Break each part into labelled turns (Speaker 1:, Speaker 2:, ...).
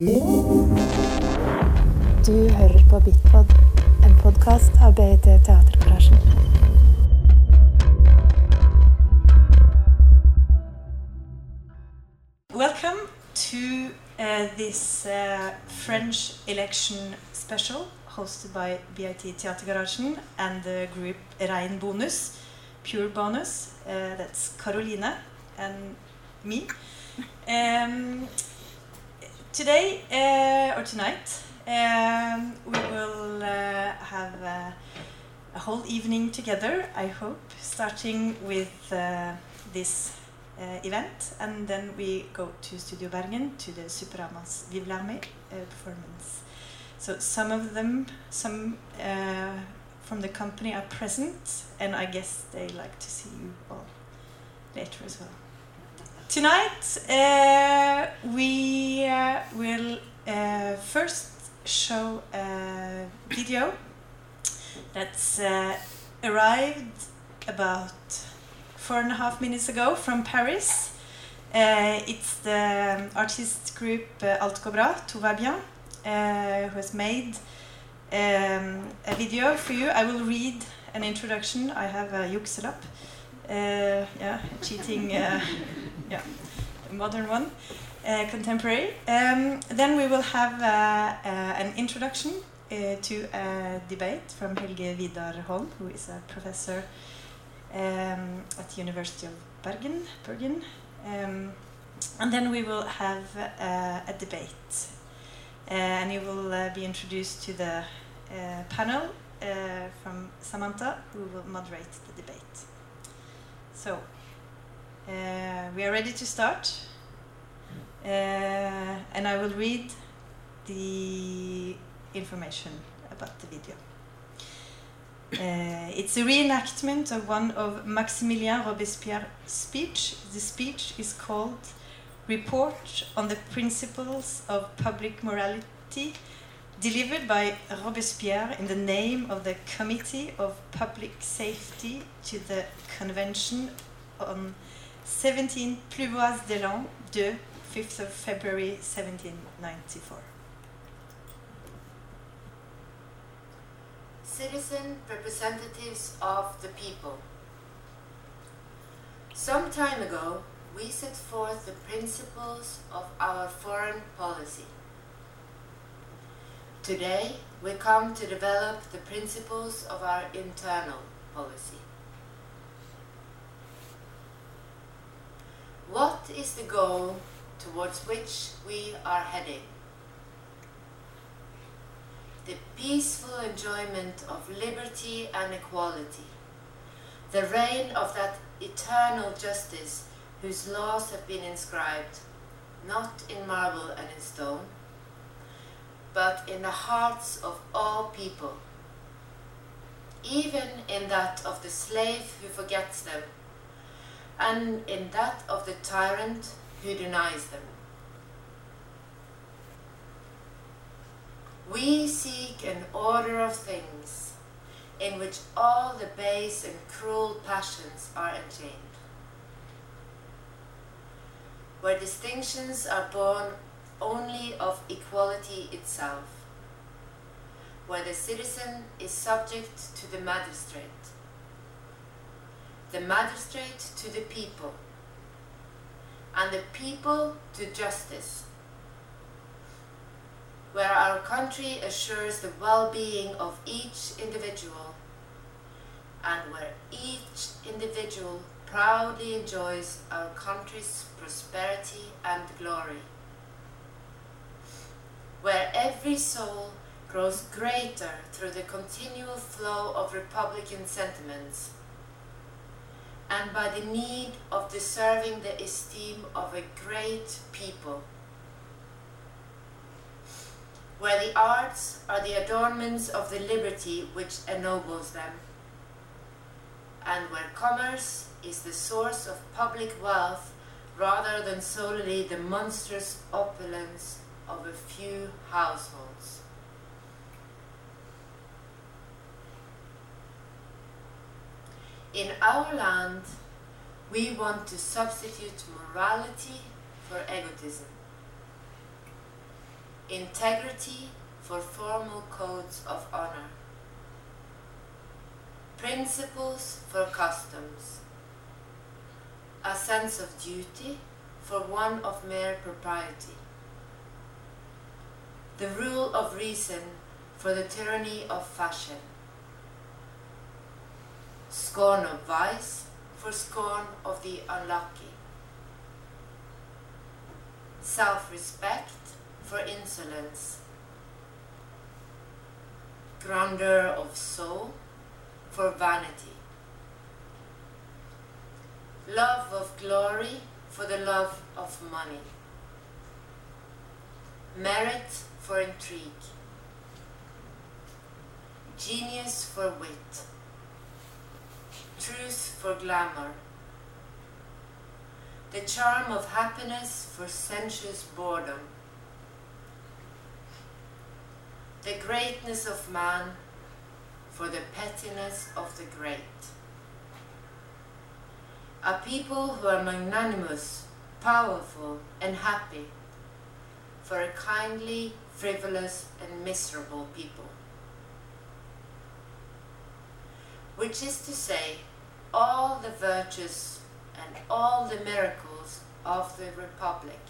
Speaker 1: Du hører på Bitpod, en podkast av BIT Teatergarasjen.
Speaker 2: Welcome to uh, this uh, French election special hosted by BIT Teatergarasjen and the group Rein Bonus, Pure Bonus. Uh, that's Caroline and me. Um, today uh, or tonight, um, we will uh, have uh, a whole evening together, I hope, starting with uh, this event, and then we go to Studio Bergen to the Superamas Vive l'Armée performance. So some of them, some from the company are present, and I guess they like to see you all later as well. Tonight uh, we uh, will uh, first show a video that's uh, arrived about four and a half minutes ago from Paris. Uh, it's the artist group uh, Alt Cobra, Bra, Tout va bien, uh, who has made um, a video for you. I will read an introduction. I have a. Uh, yeah, cheating, yeah, modern one, uh, contemporary. Um, then we will have uh, uh, an introduction uh, to a debate from Helge Vidar Holm, who is a professor um, at the University of Bergen. Bergen. Um, and then we will have a debate. And you will be introduced to the panel uh, from Samantha, who will moderate the debate. So, uh, we are ready to start. Uh, and I will read the information about the video. Uh, it's a reenactment of one of Maximilien Robespierre's speech. The speech is called Report on the Principles of Public Morality, delivered by Robespierre in the name of the Committee of Public Safety to the Convention on 17 Pluviôse de l'An 2, 5th of February 1794.
Speaker 3: citizen representatives of the people. Some time ago, we set forth the principles of our foreign policy. Today, we come to develop the principles of our internal policy. What is the goal towards which we are heading? the peaceful enjoyment of liberty and equality, the reign of that eternal justice whose laws have been inscribed, not in marble and in stone, but in the hearts of all people, even in that of the slave who forgets them, and in that of the tyrant who denies them. We seek an order of things in which all the base and cruel passions are enchained, where distinctions are born only of equality itself, where the citizen is subject to the magistrate, the magistrate to the people, and the people to justice where our country assures the well-being of each individual and where each individual proudly enjoys our country's prosperity and glory. Where every soul grows greater through the continual flow of republican sentiments and by the need of deserving the esteem of a great people where the arts are the adornments of the liberty which ennobles them, and where commerce is the source of public wealth rather than solely the monstrous opulence of a few households. In our land, we want to substitute morality for egotism. integrity for formal codes of honor, principles for customs, a sense of duty for one of mere propriety, the rule of reason for the tyranny of fashion, scorn of vice for scorn of the unlucky, self respect for insolence, grandeur of soul for vanity, love of glory for the love of money, merit for intrigue, genius for wit, truth for glamour, the charm of happiness for sensuous boredom, the greatness of man for the pettiness of the great. A people who are magnanimous, powerful, and happy for a kindly, frivolous, and miserable people. Which is to say, all the virtues and all the miracles of the Republic,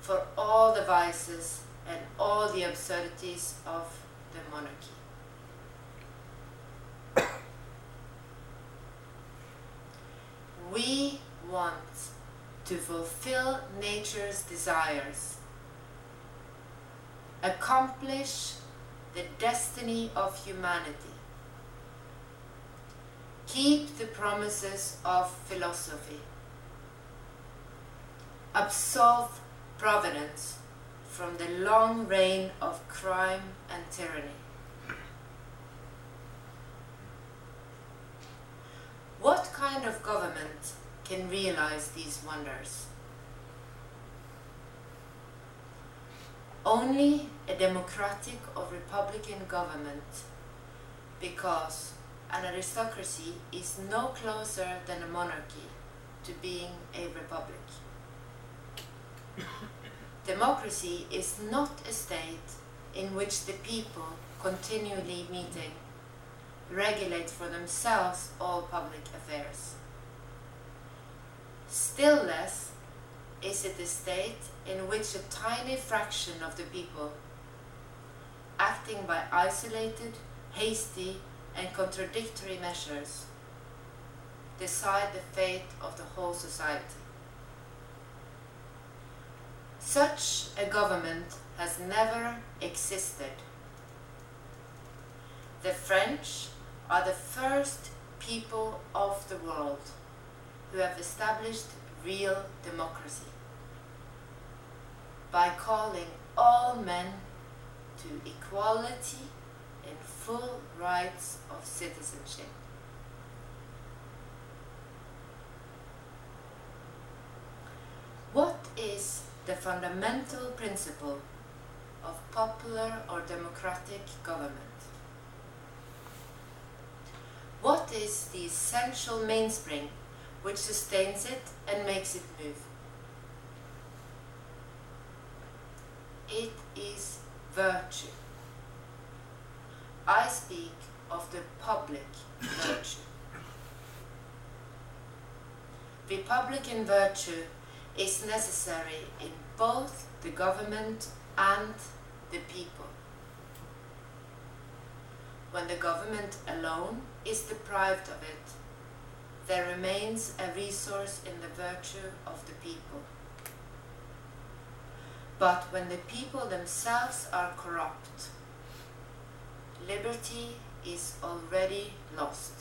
Speaker 3: for all the vices and all the absurdities of the monarchy. we want to fulfill nature's desires, accomplish the destiny of humanity, keep the promises of philosophy, absolve providence from the long reign of crime and tyranny. What kind of government can realize these wonders? Only a democratic or republican government, because an aristocracy is no closer than a monarchy to being a republic. Democracy is not a state in which the people continually meeting regulate for themselves all public affairs. Still less is it a state in which a tiny fraction of the people, acting by isolated, hasty, and contradictory measures, decide the fate of the whole society. Such a government has never existed. The French are the first people of the world who have established real democracy by calling all men to equality and full rights of citizenship. What is the fundamental principle of popular or democratic government? What is the essential mainspring which sustains it and makes it move? It is virtue. I speak of the public virtue. Republican virtue is necessary in both the government and the people. When the government alone is deprived of it, there remains a resource in the virtue of the people. But when the people themselves are corrupt, liberty is already lost.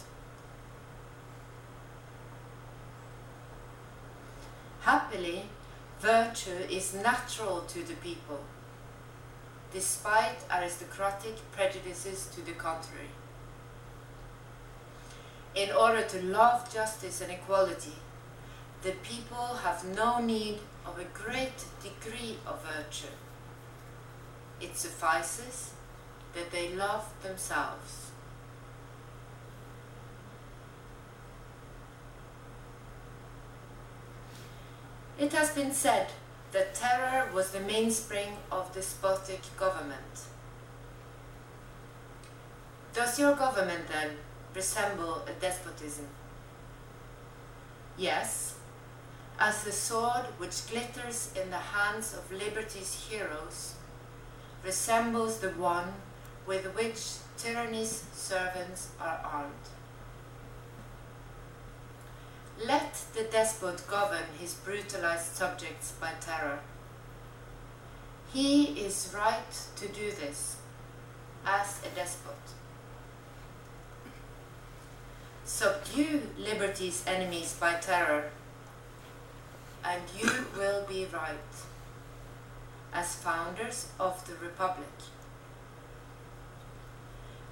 Speaker 3: Happily, virtue is natural to the people, despite aristocratic prejudices to the contrary. In order to love justice and equality, the people have no need of a great degree of virtue. It suffices that they love themselves. It has been said that terror was the mainspring of despotic government. Does your government then resemble a despotism? Yes, as the sword which glitters in the hands of liberty's heroes resembles the one with which tyranny's servants are armed. Let the despot govern his brutalized subjects by terror. He is right to do this as a despot. Subdue liberty's enemies by terror, and you will be right as founders of the Republic.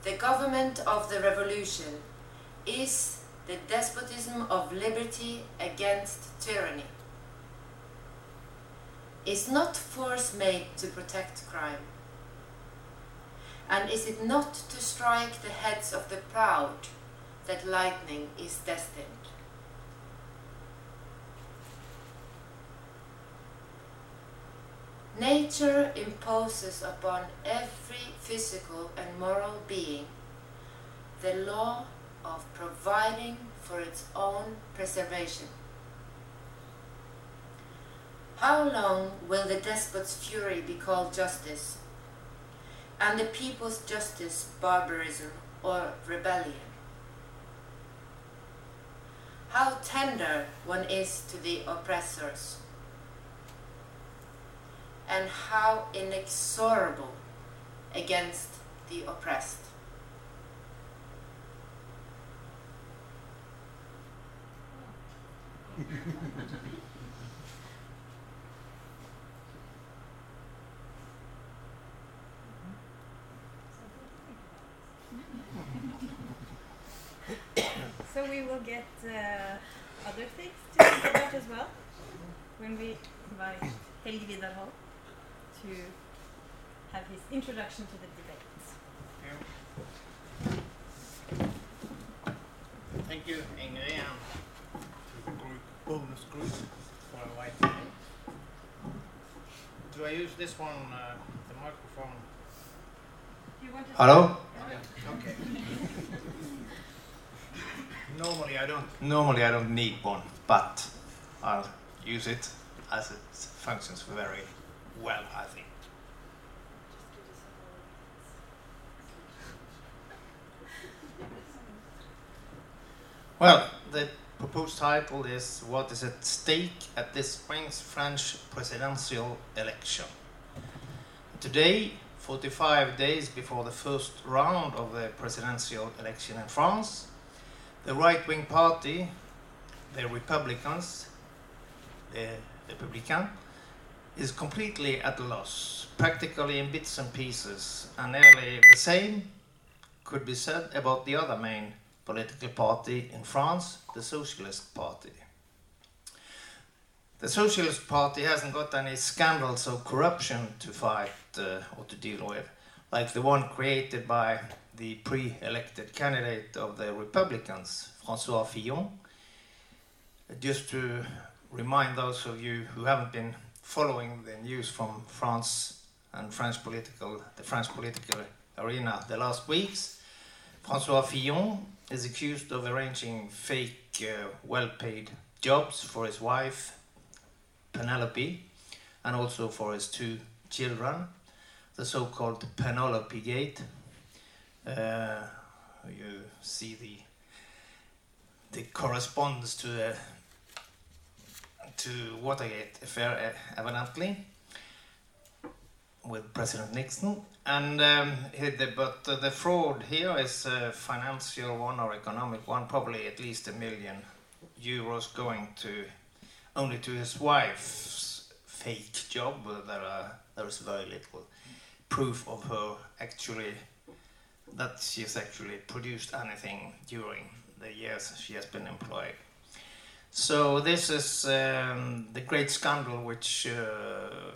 Speaker 3: The government of the revolution is the despotism of liberty against tyranny. Is not force made to protect crime? And is it not to strike the heads of the proud that lightning is destined? Nature imposes upon every physical and moral being the law of providing for its own preservation. How long will the despot's fury be called justice, and the people's justice barbarism or rebellion? How tender one is to the oppressors, and how inexorable against the oppressed.
Speaker 2: So we will get uh, other things to think about as well when we invite Helge Vidar Holm to have his introduction to the debate.
Speaker 4: Thank you, Ingrid, and to the group, bonus group for inviting me. Do I use this one, uh, the microphone?
Speaker 2: Do you want to
Speaker 5: Hello?
Speaker 4: Okay. Normally I don't.
Speaker 5: Normally I don't need one, but I'll use it as it functions very well, I think. Well, the proposed title is What is at Stake at this spring's French presidential election? Today, 45 days before the first round of the presidential election in France, the right wing party, the Republicans, the Republican, is completely at a loss, practically in bits and pieces, and nearly the same could be said about the other main political party in France, the Socialist Party. The Socialist Party hasn't got any scandals of corruption to fight uh, or to deal with, like the one created by the pre-elected candidate of the Republicans, François Fillon. Just to remind those of you who haven't been following the news from France and French political, the French political arena the last weeks, François Fillon is accused of arranging fake, uh, well-paid jobs for his wife, Penelope, and also for his two children, the so-called Penelope Gate. Uh, you see the the corresponds to the to Watergate affair, uh, evidently, with President Nixon. And um, but the fraud here is a financial one or economic one, probably at least a million euros going to only to his wife's fake job. There are there is very little proof of her actually that she has actually produced anything during the years she has been employed. So this is um, the great scandal which uh,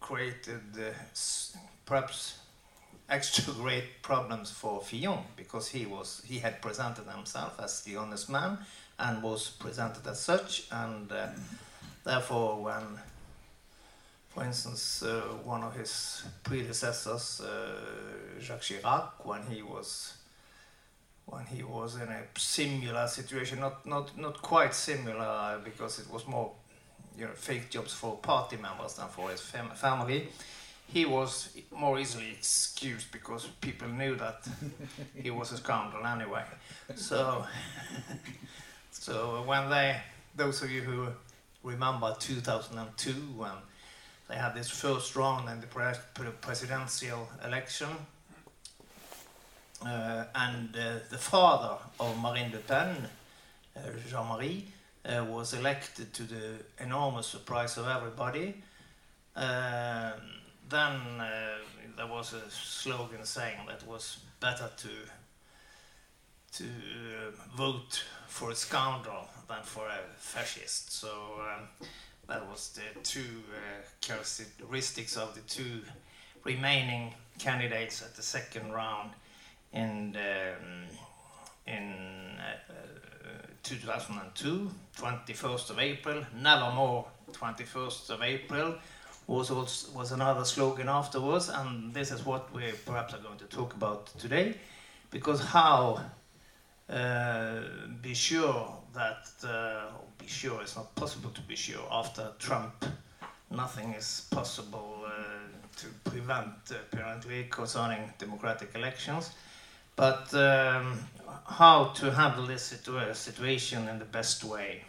Speaker 5: created uh, perhaps extra great problems for Fillon because he was he had presented himself as the honest man and was presented as such and uh, therefore when for instance, uh, one of his predecessors, uh, Jacques Chirac, when he was when he was in a similar situation, not not not quite similar because it was more you know fake jobs for party members than for his fam- family. He was more easily excused because people knew that he was a scoundrel anyway. So, so when they, those of you who remember 2002 when they had this first round in the pre- presidential election, and uh, the father of Marine Le Pen, uh, Jean-Marie, uh, was elected to the enormous surprise of everybody. Um, then uh, there was a slogan saying that was better to to uh, vote for a scoundrel than for a fascist. So um, that was the two uh, characteristics of the two remaining candidates at the second round in um, in uh, uh, 2002, 21st of April, nevermore 21st of April was also, was another slogan afterwards, and this is what we perhaps are going to talk about today, because how uh, be sure that uh, be sure it's not possible to be sure after Trump, nothing is possible uh, to prevent apparently concerning democratic elections, but um, how to handle this situa- situation in the best way.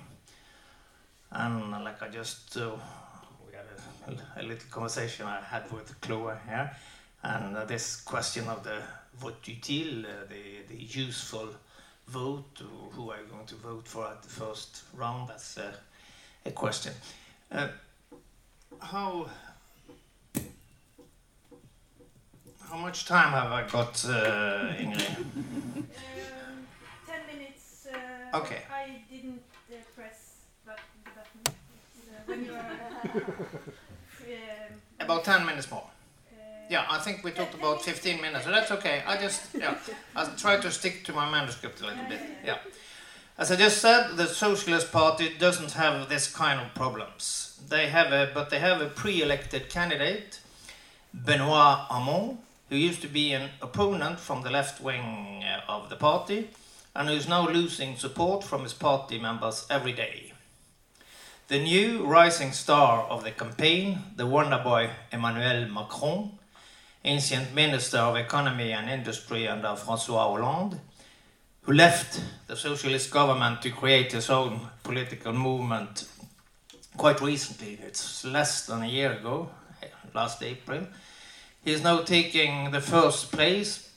Speaker 5: And like I just uh, we had a, a little conversation I had with Chloe here, and uh, this question of the vote utile, uh, the the useful vote, who are you going to vote for at the first round? That's uh, a question. Uh, how how much time have I got, uh, Ingrid?
Speaker 2: Ten minutes. Uh,
Speaker 5: Okay.
Speaker 2: I didn't uh, press but the button. It's, uh, when you are. um,
Speaker 5: About ten minutes more.
Speaker 2: uh,
Speaker 5: Yeah, I think we talked about 15 minutes, so that's okay. I just, yeah, I'll try to stick to my manuscript a little bit. Yeah. As I just said, the Socialist Party doesn't have this kind of problems. They have a, but they have a pre-elected candidate, Benoit Hamon, who used to be an opponent from the left wing uh, of the party, and who's now losing support from his party members every day. The new rising star of the campaign, the wonder boy Emmanuel Macron, ancient Minister of Economy and Industry under Francois Hollande, who left the socialist government to create his own political movement quite recently. It's less than a year ago, last April. He is now taking the first place.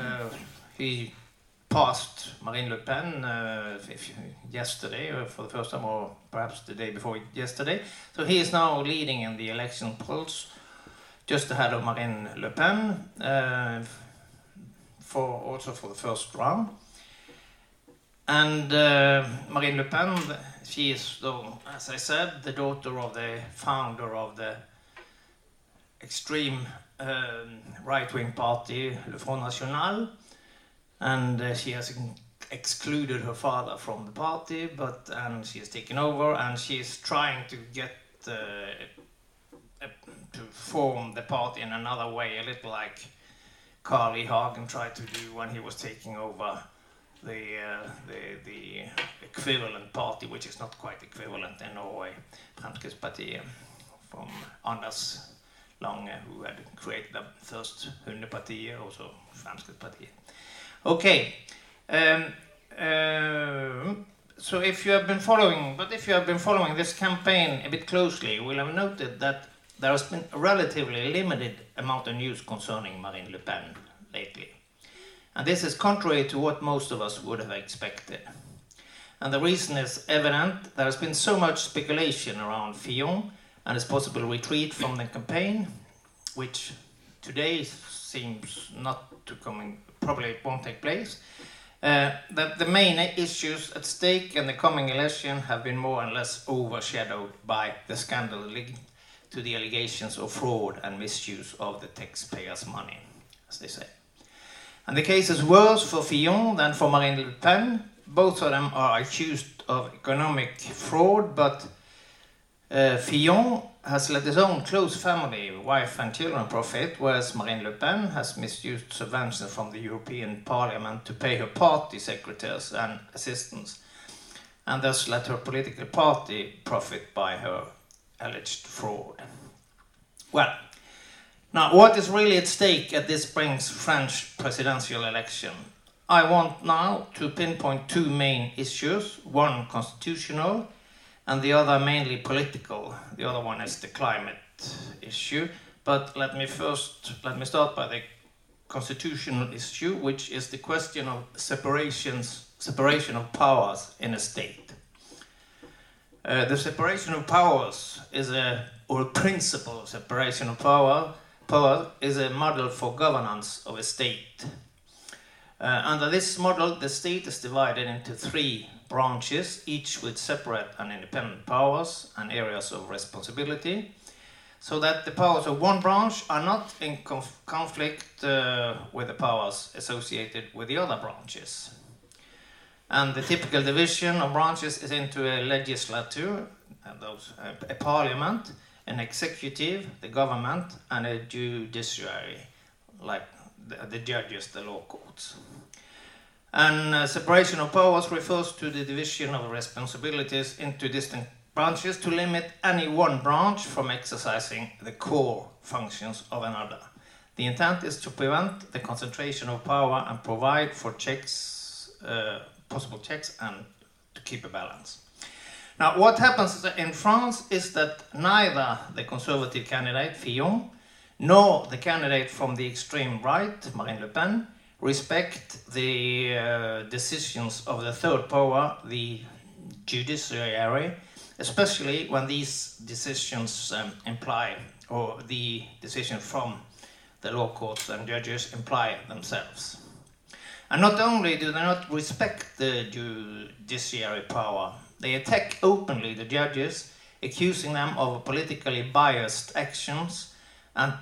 Speaker 5: Uh, he passed Marine Le Pen uh, yesterday, or for the first time, or perhaps the day before yesterday. So he is now leading in the election polls just ahead of Marine Le Pen, uh, for also for the first round. And uh, Marine Le Pen, she is, though, as I said, the daughter of the founder of the extreme um, right-wing party, Le Front National, and uh, she has excluded her father from the party, but and she has taken over, and she is trying to get uh, to form the party in another way, a little like Carl E. Hagen tried to do when he was taking over the, uh, the, the equivalent party, which is not quite equivalent in Norway, Fremskrittspartiet, from Anders Lange, who had created the first Hundepartiet, also Fremskrittspartiet. Okay. Um, um, so if you have been following, but if you have been following this campaign a bit closely, you will have noted that there has been a relatively limited amount of news concerning Marine Le Pen lately. And this is contrary to what most of us would have expected. And the reason is evident. There has been so much speculation around Fillon and his possible retreat from the campaign, which today seems not to come probably won't take place. Uh, that the main issues at stake in the coming election have been more or less overshadowed by the scandal linked to the allegations of fraud and misuse of the taxpayers' money, as they say. And the case is worse for Fillon than for Marine Le Pen. Both of them are accused of economic fraud, but uh, Fillon has let his own close family, wife and children profit, whereas Marine Le Pen has misused subventions from the European Parliament to pay her party secretaries and assistants, and thus let her political party profit by her alleged fraud. Well, now what is really at stake at this spring's French presidential election? I want now to pinpoint two main issues, one constitutional and the other mainly political. The other one is the climate issue. But let me first let me start by the constitutional issue, which is the question of separations separation of powers in a state. Uh, the separation of powers is a or principle of separation of power power is a model for governance of a state. Uh, under this model, the state is divided into three branches, each with separate and independent powers and areas of responsibility, so that the powers of one branch are not in conf conflict uh, with the powers associated with the other branches. And the typical division of branches is into a legislature, those, a parliament, an executive, the government, and a judiciary, like the, the judges, the law courts. And uh, separation of powers refers to the division of responsibilities into distinct branches to limit any one branch from exercising the core functions of another. The intent is to prevent the concentration of power and provide for checks, uh, possible checks, and to keep a balance. Now, what happens in France is that neither the conservative candidate Fillon nor the candidate from the extreme right, Marine Le Pen, respect the uh, decisions of the third power, the judiciary, especially when these decisions um, imply, or the decision from the law courts and judges imply themselves. And not only do they not respect the judiciary power, they attack openly the judges, accusing them of politically biased actions and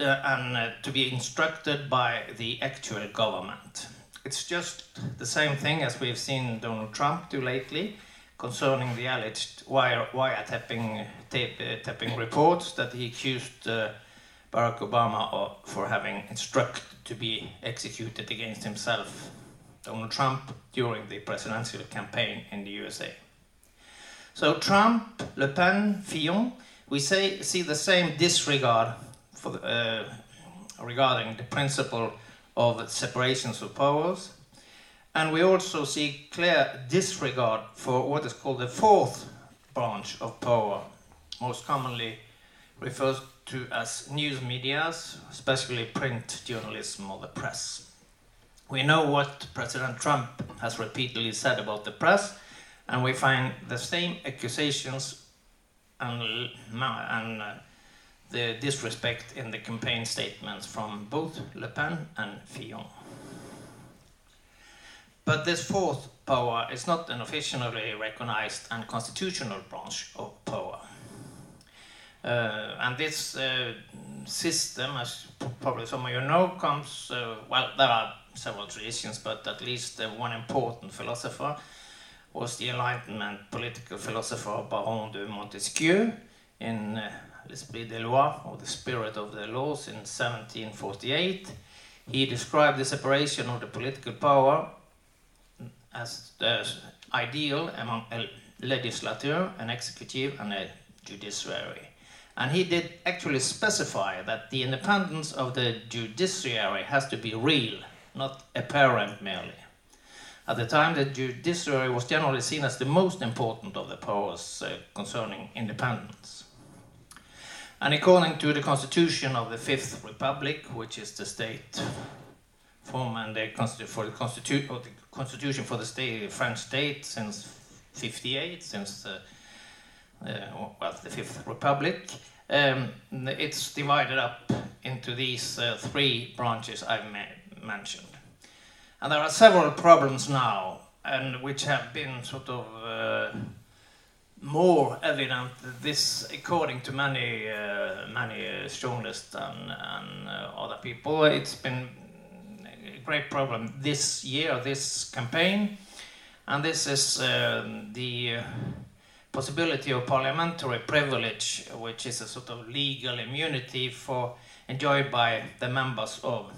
Speaker 5: and uh, to be instructed by the actual government. It's just the same thing as we've seen Donald Trump do lately concerning the alleged wire, wiretapping tape, uh, tapping reports that he accused uh, Barack Obama of, for having instructed to be executed against himself, Donald Trump, during the presidential campaign in the USA. So Trump, Le Pen, Fillon, we say, see the same disregard for the, uh, regarding the principle of separations of powers. And we also see clear disregard for what is called the fourth branch of power, most commonly referred to as news medias, especially print journalism or the press. We know what President Trump has repeatedly said about the press, and we find the same accusations and, and uh, the disrespect in the campaign statements from both Le Pen and Fillon. But this fourth power is not an officially recognized and constitutional branch of power. Uh, and this uh, system, as probably some of you know, comes, uh, well, there are several traditions, but at least uh, one important philosopher was the Enlightenment political philosopher Baron de Montesquieu in uh, L'Esprit des Lois, or the Spirit of the Laws, in 1748. He described the separation of the political power as the ideal among a legislature, an executive, and a judiciary. And he did actually specify that the independence of the judiciary has to be real, not apparent merely. At the time, the judiciary was generally seen as the most important of the powers uh, concerning independence. And according to the constitution of the Fifth Republic, which is the state form and the for the, constitu- the constitution for the state, French state since 58, since the, uh, well, the Fifth Republic, um, it's divided up into these uh, three branches I've ma- mentioned. And there are several problems now, and which have been sort of uh, more evident this, according to many uh, many uh, journalists and, and uh, other people, it's been a great problem this year, this campaign, and this is um, the possibility of parliamentary privilege, which is a sort of legal immunity for enjoyed by the members of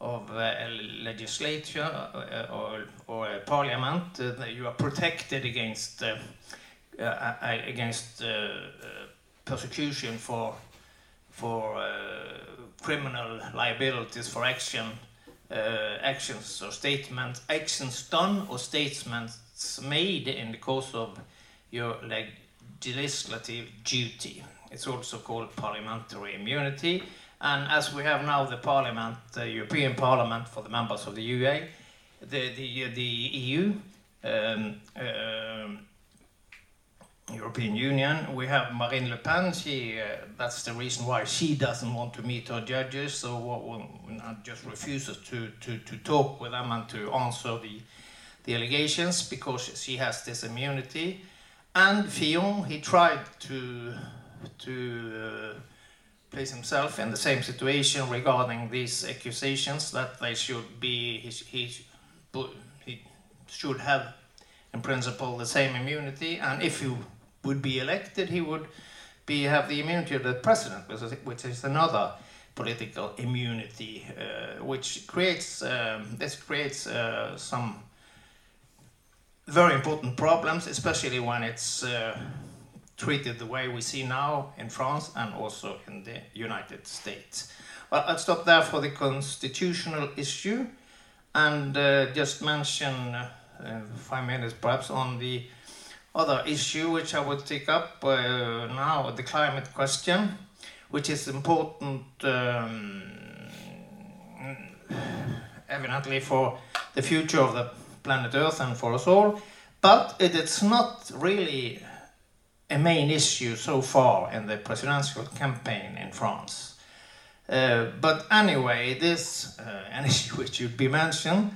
Speaker 5: of uh, a legislature uh, or, or a parliament. Uh, you are protected against uh, uh, against uh, persecution for for criminal liabilities for action actions or statements actions done or statements made in the course of your legislative duty. It's also called parliamentary immunity. And as we have now the Parliament, the European Parliament for the members of the UA, the the the EU, um, uh, European Union, we have Marine Le Pen. She uh, that's the reason why she doesn't want to meet her judges, so well, just refuses to, to to talk with them and to answer the the allegations because she has this immunity. And Fillon, he tried to to uh, place himself in the same situation regarding these accusations that they should be he, he, he should have in principle the same immunity and if he would be elected he would be have the immunity of the president which is, another political immunity uh, which creates um, this creates uh, some very important problems especially when it's uh, treated the way we see now in France and also in the United States. Well, I'll stop there for the constitutional issue and uh, just mention uh, five minutes perhaps on the other issue which I would take up uh, now, the climate question, which is important um, evidently for the future of the planet Earth and for us all, but it is not really a main issue so far in the presidential campaign in France. Uh, but anyway, this uh, an issue which should be mentioned,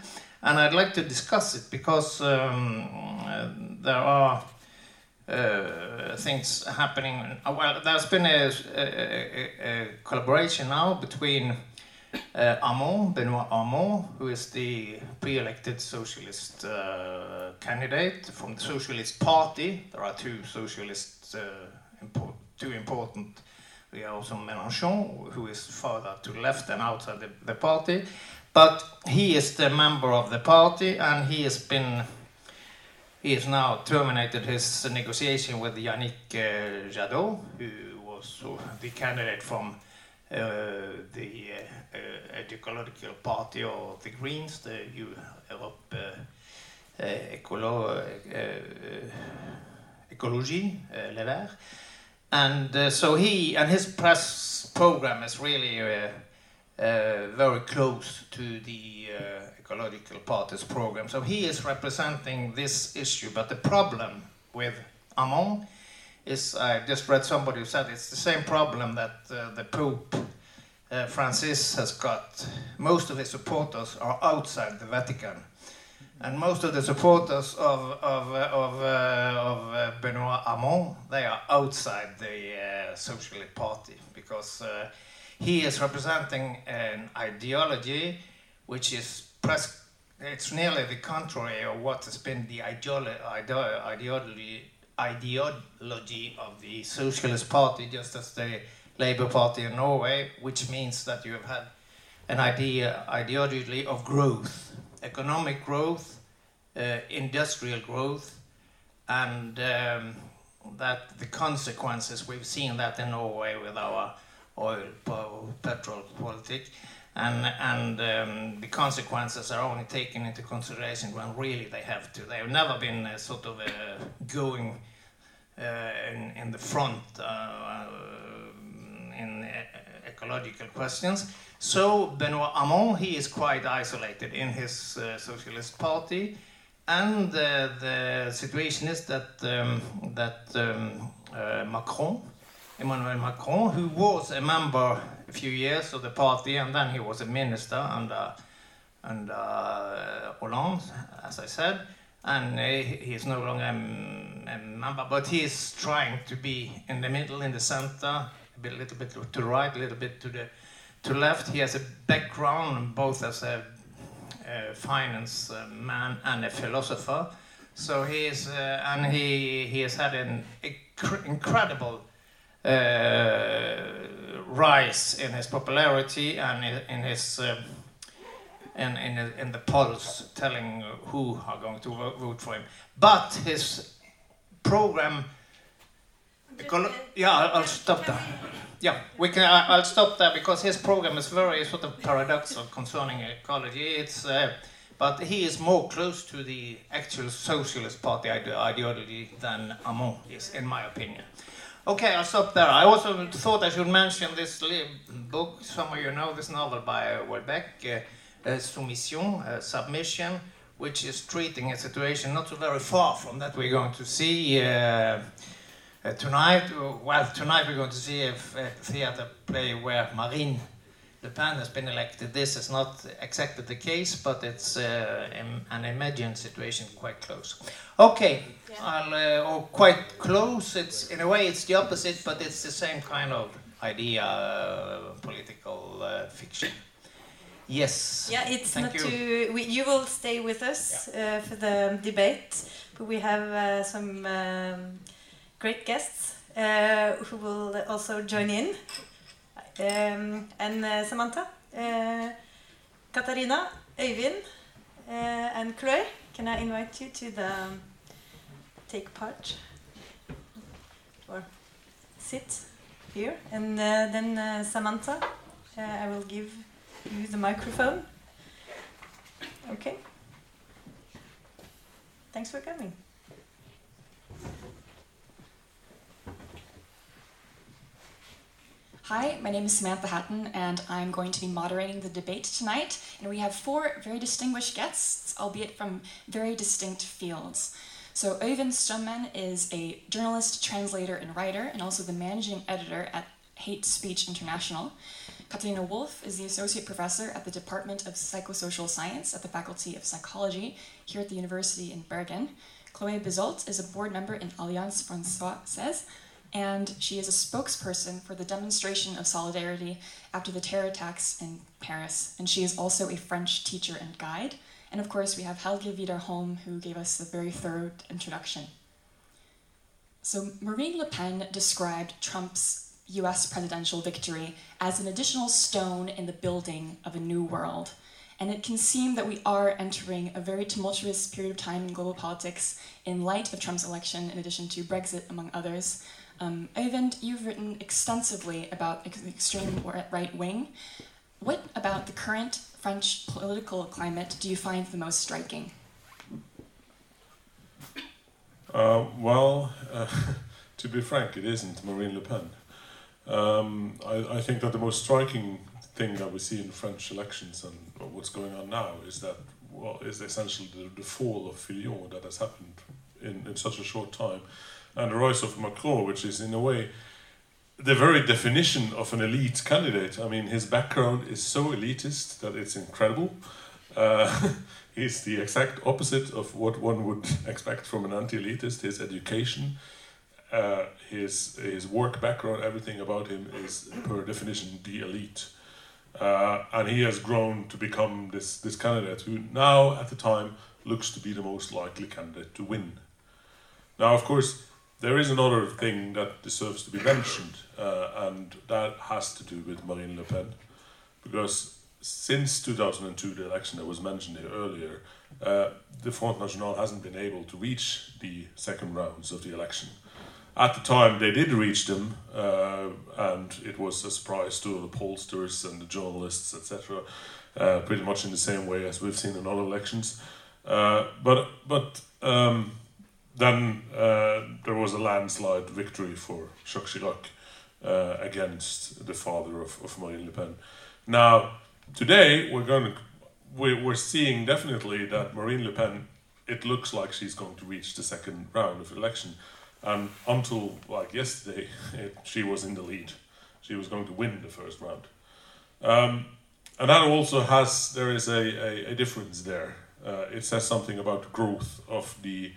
Speaker 5: and I'd like to discuss it because um, there are uh, things happening. Well, there's been a, a, a collaboration now between uh, Benoit Hamon, who is the pre-elected socialist uh, candidate from the Socialist Party. There are two socialists, uh, import, two important. We have also Mélenchon, who is further to left and outside the, the party. But he is the member of the party, and he has been he has now terminated his negotiation with Yannick uh, Jadot, who was the candidate from uh, the uh, uh, Ecological Party or the Greens, the Europe Ecolo, Ecologie, Les Verts. And so he and his press program is really very close to the ecological party's program. So he is representing this issue. But the problem with Hamon is I just read somebody who said it's the same problem that uh, the Pope uh, Francis has got. Most of his supporters are outside the Vatican. And most of the supporters of, of, uh, of, uh, of uh, Benoit Hamon, they are outside the uh, Socialist Party because he is representing an ideology which is pres- it's nearly the contrary of what has been the ideolo- ideology ideology of the Socialist Party, just as the Labour Party in Norway, which means that you have had an idea ideology of growth, economic growth, uh, industrial growth, and um, that the consequences we've seen that in Norway with our oil petrol politics and and um, the consequences are only taken into consideration when really they have to. They have never been uh, sort of uh, going uh, in, in the front uh, in uh, ecological questions. So Benoit Hamon, he is quite isolated in his uh, socialist party, and the situation is that um, that um, Macron, Emmanuel Macron, who was a member a few years of the party, and then he was a minister under under uh, Hollande, as I said, and uh, he is no longer a, a, member, but he is trying to be in the middle, in the center, a bit, a little bit to the right, a little bit to the to left. He has a background both as a, a finance uh, man and a philosopher, So he is, uh, and he he has had an incre- incredible uh, rise in his popularity and in, his um, in, in in the polls, telling who are going to vote for him. But his program. Ecolo- yeah, I'll, I'll stop there. Yeah, we can. I- I'll stop there because his program is very sort of paradoxical concerning ecology. It's, uh, but he is more close to the actual socialist party ide- ideology than Hamon is, in my opinion. Okay, I'll stop there. I also thought I should mention this book. Some of you know this novel by uh, Houellebecq, uh, uh, uh, Submission, which is treating a situation not so very far from that we're going to see. Uh, uh, tonight, uh, well, tonight we're going to see a, a theater play where Marine Le Pen has been elected. This is not exactly the case, but it's uh, an imagined situation quite close. Okay, I'll, uh, or quite close. It's in a way it's the opposite, but it's the same kind of idea, uh, political uh, fiction. Yes.
Speaker 2: Yeah, it's
Speaker 5: Thank
Speaker 2: not
Speaker 5: you.
Speaker 2: to. We, you will stay with us uh, for the debate, but we have uh, some um, great guests uh, who will also join in. Um, and uh, Samantha, uh, Katarina, Øyvind, uh, and Chloe, can I invite you to the take part or sit here? And uh, then uh, Samantha, I will give you the microphone. Okay. Thanks for coming.
Speaker 6: Hi, my name is Samantha Hatton, and I'm going to be moderating the debate tonight. And we have four very distinguished guests, albeit from very distinct fields. So, Øyvind Strømmen is a journalist, translator, and writer, and also the managing editor at Hate Speech International. Katarina Wolff is the associate professor at the Department of Psychosocial Science at the Faculty of Psychology here at the University in Bergen. Chloé Bizolt is a board member in Alliance Française, and she is a spokesperson for the demonstration of solidarity after the terror attacks in Paris. And she is also a French teacher and guide. And of course, we have Helge Vidar Holm, who gave us a very thorough introduction. So, Marine Le Pen described Trump's US presidential victory as an additional stone in the building of a new world. And it can seem that we are entering a very tumultuous period of time in global politics in light of Trump's election, in addition to Brexit, among others. Um, you've written extensively about the extreme right wing. What about the current French political climate do you find the most striking?
Speaker 7: Uh, well, uh, to be frank, it isn't Marine Le Pen. Um, I, I think that the most striking thing that we see in French elections and what's going on now is that well, is essentially the, the fall of Fillon that has happened in, in such a short time, and the rise of Macron, which is in a way the very definition of an elite candidate. I mean, his background is so elitist that it's incredible. Uh, he's the exact opposite of what one would expect from an anti-elitist. His education, uh, his his work background, everything about him is per definition the elite. Uh, and he has grown to become this this candidate who now at the time looks to be the most likely candidate to win. Now, of course, there is another thing that deserves to be mentioned, uh, and that has to do with Marine Le Pen, because since 2002, the election that was mentioned here earlier, uh, the Front National hasn't been able to reach the second rounds of the election. At the time, they did reach them, uh, and it was a surprise to the pollsters and the journalists, etc. Uh, pretty much in the same way as we've seen in other elections. Uh, but but um, then uh, there was a landslide victory for Jacques Chirac uh, against the father of, of Marine Le Pen. Now, today we're going to we're, seeing definitely that Marine Le Pen. It looks like she's going to reach the second round of election, and until like yesterday, it, she was in the lead. She was going to win the first round, um, and that also has there is a, a, a difference there. Uh, it says something about growth of the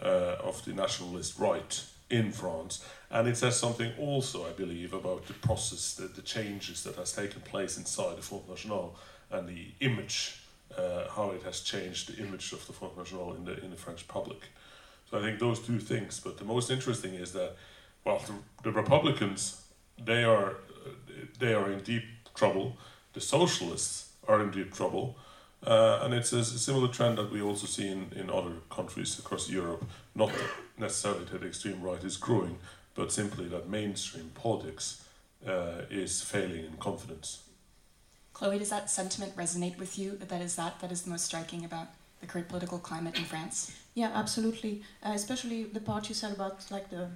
Speaker 7: uh, of the nationalist right in France, and it says something also, I believe, about the process, the, the changes that has taken place inside the Front National and the image, uh, how it has changed the image of the Front National in the in the French public. So I think those two things. But the most interesting is that, well, the, the Republicans, they are, they are in deep trouble. The socialists are in deep trouble. Uh, and it's a similar trend that we also see in, in other countries across Europe. Not necessarily that the extreme right is growing, but simply that mainstream politics uh, is failing in confidence.
Speaker 6: Chloe, does that sentiment resonate with you? That is that that is the most striking about the current political climate in France?
Speaker 8: Yeah, absolutely. Uh, especially the part you said about like the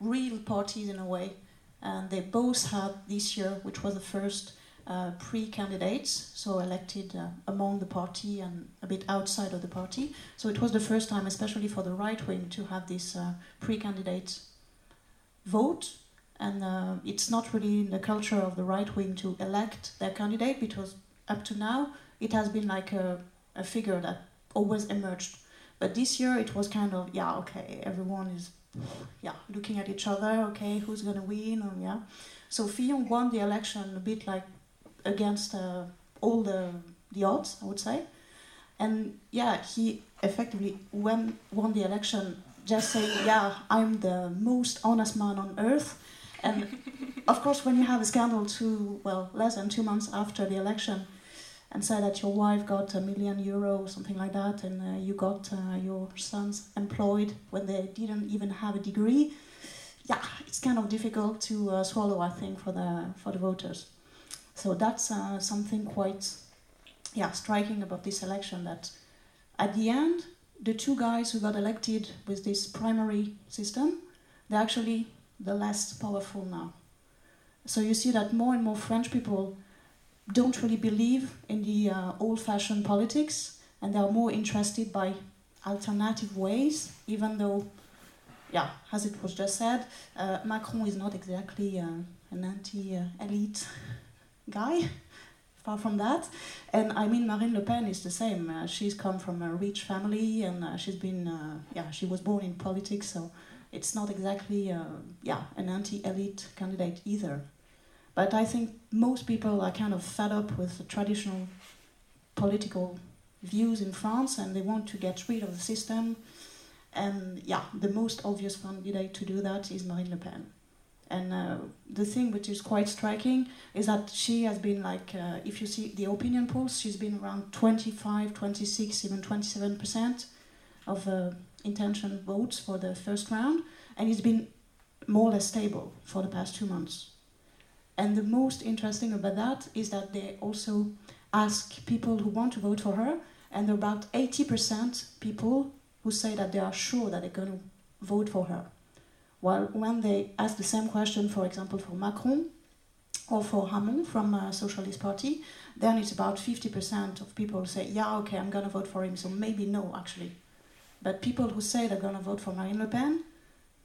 Speaker 8: real parties in a way, and they both had this year, which was the first uh, pre-candidates, so elected uh, among the party and a bit outside of the party. So it was the first time, especially for the right wing, to have this uh, pre-candidate vote and uh, it's not really in the culture of the right wing to elect their candidate because up to now it has been like a, a figure that always emerged. But this year it was kind of yeah okay everyone is yeah looking at each other okay who's gonna win yeah. So Fillon won the election a bit like against uh, all the the odds I would say, and yeah he effectively won won the election just saying yeah I'm the most honest man on earth and of course, when you have a scandal two, well, less than two months after the election, and say that your wife got a million euro or something like that, and uh, you got uh, your sons employed when they didn't even have a degree, yeah, it's kind of difficult to uh, swallow, I think, for the for the voters. So that's uh, something quite, yeah, striking about this election. That at the end, the two guys who got elected with this primary system, they're actually the less powerful now. So you see that more and more French people don't really believe in the uh, old-fashioned politics, and they are more interested by alternative ways. Even though, yeah, as it was just said, uh, Macron is not exactly uh, an anti-elite guy. Far from that, and I mean Marine Le Pen is the same. Uh, she's come from a rich family, and uh, she's been, uh, yeah, she was born in politics, so it's not exactly uh, yeah an anti-elite candidate either. But I think most people are kind of fed up with the traditional political views in France and they want to get rid of the system. And yeah, the most obvious candidate to do that is Marine Le Pen. And uh, the thing which is quite striking is that she has been like, uh, if you see the opinion polls, she's been around 25, 26, even 27% of uh, intention votes for the first round, and it's been more or less stable for the past two months. And the most interesting about that is that they also ask people who want to vote for her, and about 80% people who say that they are sure that they're going to vote for her. While when they ask the same question, for example, for Macron or for Hamon from a Socialist Party, then it's about 50% of people say, yeah, okay, I'm going to vote for him, so maybe no, actually. But people who say they're going to vote for Marine Le Pen,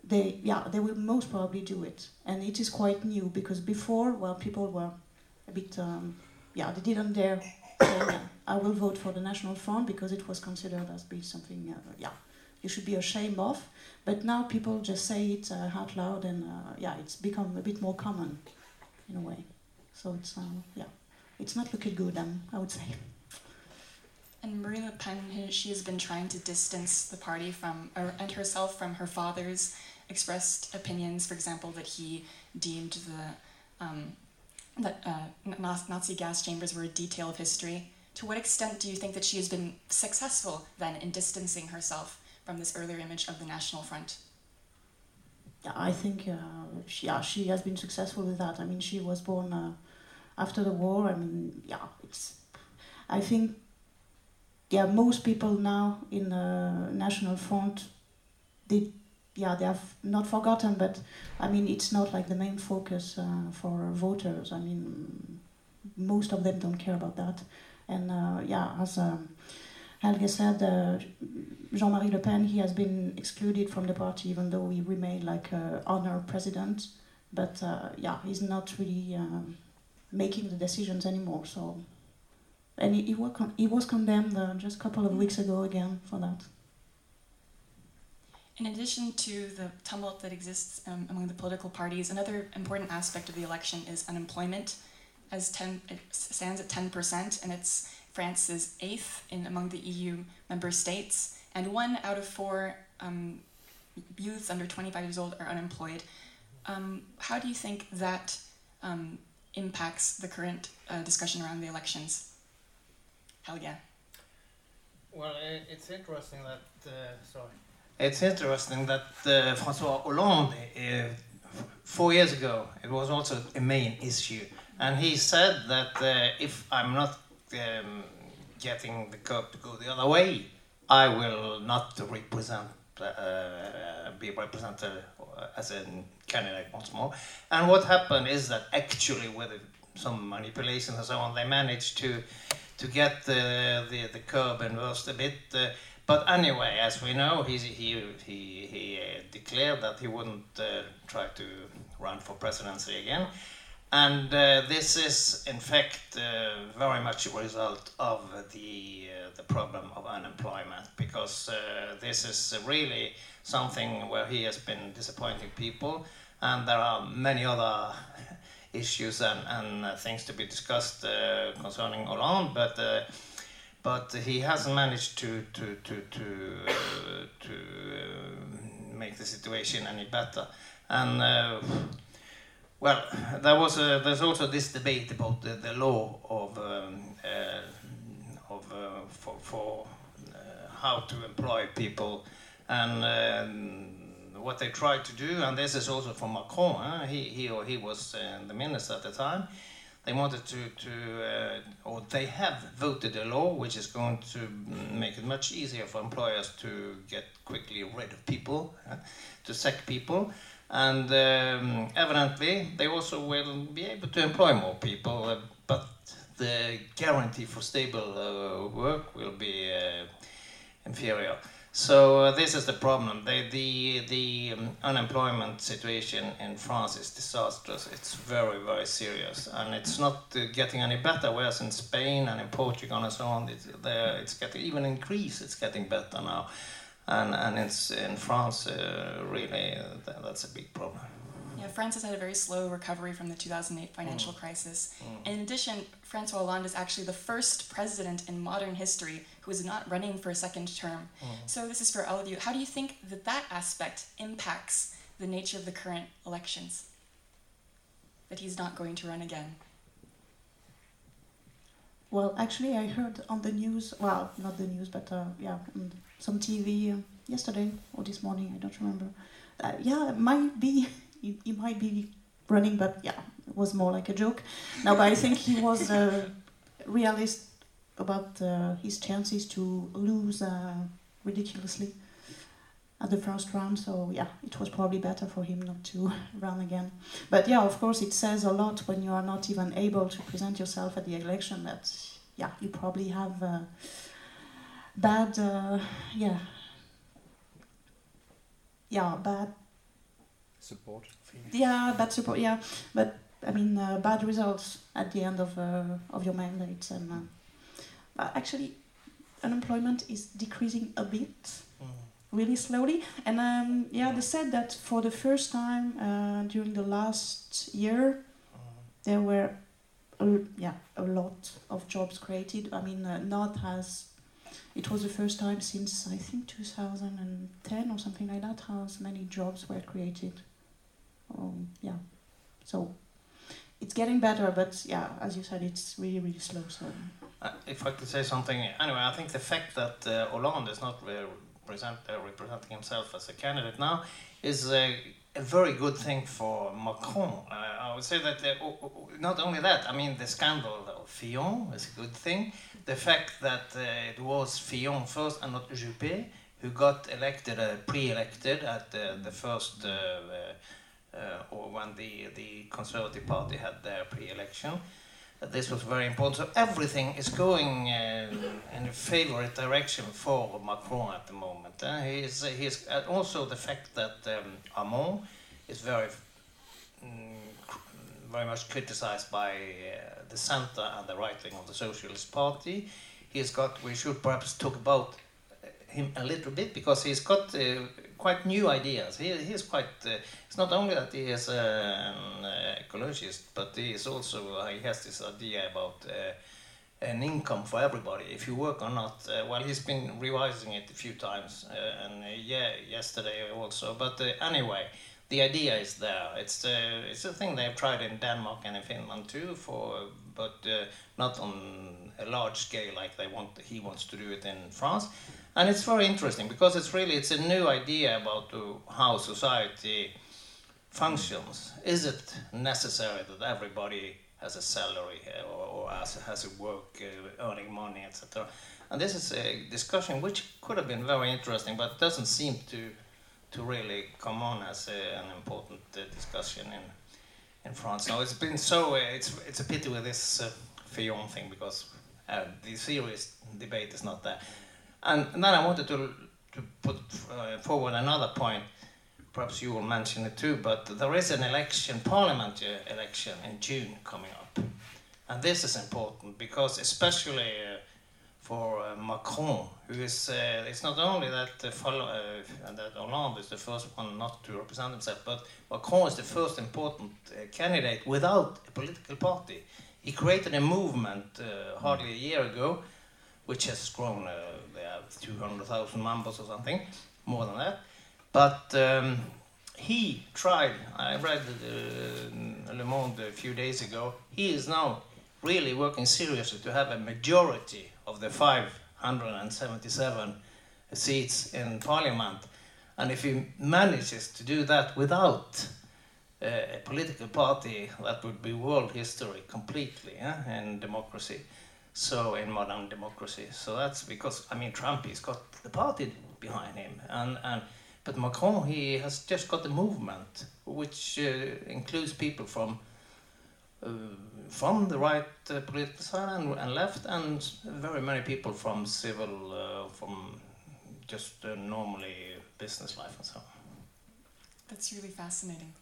Speaker 8: they yeah they will most probably do it, and it is quite new because before, well, people were a bit um, yeah they didn't dare say I will vote for the National Front because it was considered as being something uh, yeah you should be ashamed of. But now people just say it uh, out loud, and uh, yeah, it's become a bit more common in a way. So it's um, yeah, it's not looking good. Um, I would say.
Speaker 6: And Marine Le Pen, she has been trying to distance the party from, or, and herself from her father's expressed opinions. For example, that he deemed the um, that uh, Nazi gas chambers were a detail of history. To what extent do you think that she has been successful then in distancing herself from this earlier image of the National Front?
Speaker 8: Yeah, I think uh, she, yeah, she has been successful with that. I mean, she was born uh, after the war. I mean, yeah, it's. I think yeah, most people now in the National Front, they, yeah, they have not forgotten, but I mean, it's not like the main focus uh, for voters. I mean, most of them don't care about that. And uh, yeah, as um, Helge said, uh, Jean-Marie Le Pen, he has been excluded from the party, even though he remained like uh, honor president. But uh, yeah, he's not really um, making the decisions anymore. So and he, he, was, con- he was condemned uh, just a couple of weeks ago again for that.
Speaker 6: In addition to the tumult that exists um, among the political parties, another important aspect of the election is unemployment. As 10, it stands at 10%, and it's France's eighth in among the EU member states. and one out of four um, youths under 25 years old are unemployed. Um, how do you think that um, impacts the current uh, discussion around the elections? Helge.
Speaker 4: Well, it's interesting that. Uh, sorry.
Speaker 5: It's interesting that uh, Francois Hollande, uh, four years ago, it was also a main issue. And he said that uh, if I'm not um, getting the cup to go the other way, I will not represent, uh, be represented uh, as a candidate once more. And what happened is that actually, with some manipulations and so on, they managed to to get the the, the curve inversed a bit. Uh, but anyway, as we know, he's, he he he uh, declared that he wouldn't uh, try to run for presidency again, and uh, this is in fact uh, very much a result of the uh, the problem of unemployment because uh, this is really something where he has been disappointing people, and there are many other issues and, and uh, things to be discussed uh, concerning Hollande, but but he hasn't managed to to to to to make the situation any better. And well, there was a, there's also this debate about the, the law of um, uh, of uh, for for uh, how to employ people and. Um, what they tried to do, and this is also from Macron. Huh? He he or he was uh, the minister at the time. They wanted to to uh, or they have voted a law which is going to make it much easier for employers to get quickly rid of people, to sack people, and um, evidently they also will be able to employ more people, uh, but the guarantee for stable uh, work will be uh, inferior. So uh, this is the problem. The the the um, unemployment situation in France is disastrous. It's very very serious, and it's not uh, getting any better. Whereas in Spain and in Portugal and so on, it's there it's getting even in Greece. It's getting better now, and and it's in France uh, really uh, that's a big problem.
Speaker 6: Yeah, France has had a very slow recovery from the 2008 financial crisis. In addition, Francois Hollande is actually the first president in modern history who is not running for a second term. So this is for all of you. How do you think that that aspect impacts the nature of the current elections? That he's not going to run again.
Speaker 8: Well, actually, I heard on the news. Well, not the news, but uh, yeah, on some TV uh, yesterday or this morning. I don't remember. Uh, yeah, it might be. He, he might be running, but yeah, it was more like a joke. Now, but I think he was uh, realist about uh, his chances to lose uh, ridiculously at the first round. So yeah, it was probably better for him not to run again. But yeah, of course, it says a lot when you are not even able to present yourself at the election. That yeah, you probably have uh, bad uh, yeah. Yeah bad.
Speaker 4: Support.
Speaker 8: yeah bad support yeah. But I mean uh, bad results at the end of uh, of your mandate and uh, but actually unemployment is decreasing a bit. Really slowly. And um, yeah, they said that for the first time uh, during the last year, there were a, yeah a lot of jobs created. I mean, uh, not as it was the first time since I think 2010 or something like that. How many jobs were created? Um, yeah, so it's getting better, but yeah, as you said, it's really really slow. So
Speaker 5: Uh, if I could say something, anyway, I think the fact that uh, Hollande is not re- present, uh, representing himself as a candidate now is a very good thing for Macron. Uh, I would say that uh, not only that, I mean, the scandal of Fillon is a good thing. The fact that uh, it was Fillon first and not Juppé who got elected, uh, pre-elected at the, the first, uh, uh, or when the, the Conservative Party had their pre-election. This was very important. So everything is going uh, in a favorite direction for Macron at the moment. Uh, he is, he is, also the fact that um, is very, cr- very much criticized by uh, the center and the right wing of the Socialist Party. He's got. We should perhaps talk about uh, him a little bit because he's got uh, quite new ideas. He, he's quite. Uh, it's not only that he is an uh, ecologist, but he is also uh, he has this idea about an income for everybody if you work or not. Uh, well, he's been revising it a few times, uh, and uh, yeah, yesterday also. But anyway, the idea is there. It's uh, it's a thing they've tried in Denmark and in Finland too, for but uh, not on a large scale like they want. He wants to do it in France, and it's very interesting because it's really it's a new idea about how society functions. Is it necessary that everybody has a salary uh, or, or has, has a work uh, earning money, etc. And this is a discussion which could have been very interesting, but doesn't seem to to really come on as a, an important uh, discussion in in France. Now it's been so uh, it's it's a pity with this uh, Fillon thing because uh, the serious debate is not there. And, and then I wanted to to put forward another point perhaps you will mention it too, but there is an election, parliament election in June coming up. And this is important because especially uh, for uh, Macron, who is, uh, it's not only that, uh, that Hollande is the first one not to represent himself, but Macron is the first important candidate without a political party. He created a movement hardly a year ago, which has grown, they have 200,000 members or something, more than that but um, he tried, I read uh, Le Monde a few days ago, he is now really working seriously to have a majority of the 577 seats in parliament. And if he manages to do that without uh, a political party, that would be world history completely yeah, in democracy. So in modern democracy. So that's because I mean Trump, he's got the party behind him, and and but Macron, he has just got a movement which uh, includes people from uh, from the right uh, political side and, and, left, and very many people from civil, uh, from just uh, normally business life and so on.
Speaker 6: That's really fascinating.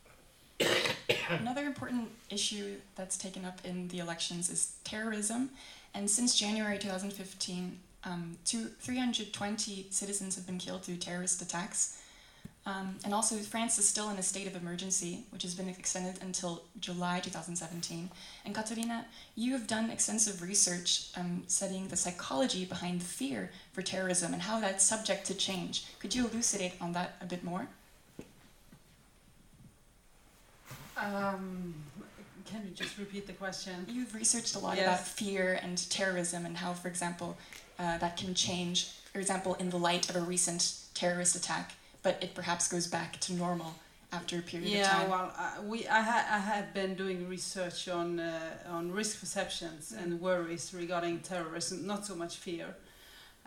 Speaker 6: Another important issue that's taken up in the elections is terrorism, and since January 2015, um, two, 320 citizens have been killed through terrorist attacks. Um, and also, France is still in a state of emergency, which has been extended until July 2017. And Katarina, you have done extensive research um, studying the psychology behind fear for terrorism and how that's subject to change. Could you elucidate on that a bit more?
Speaker 9: Um, can you just repeat the question?
Speaker 6: You've researched a lot yes. about fear and terrorism and how, for example, uh, that can change, for example, in the light of a recent terrorist attack but it perhaps goes back to normal after a period
Speaker 9: yeah,
Speaker 6: of time.
Speaker 9: Yeah, well, uh, we I, ha- I had been doing research on uh, on risk perceptions mm. and worries regarding terrorism, not so much fear.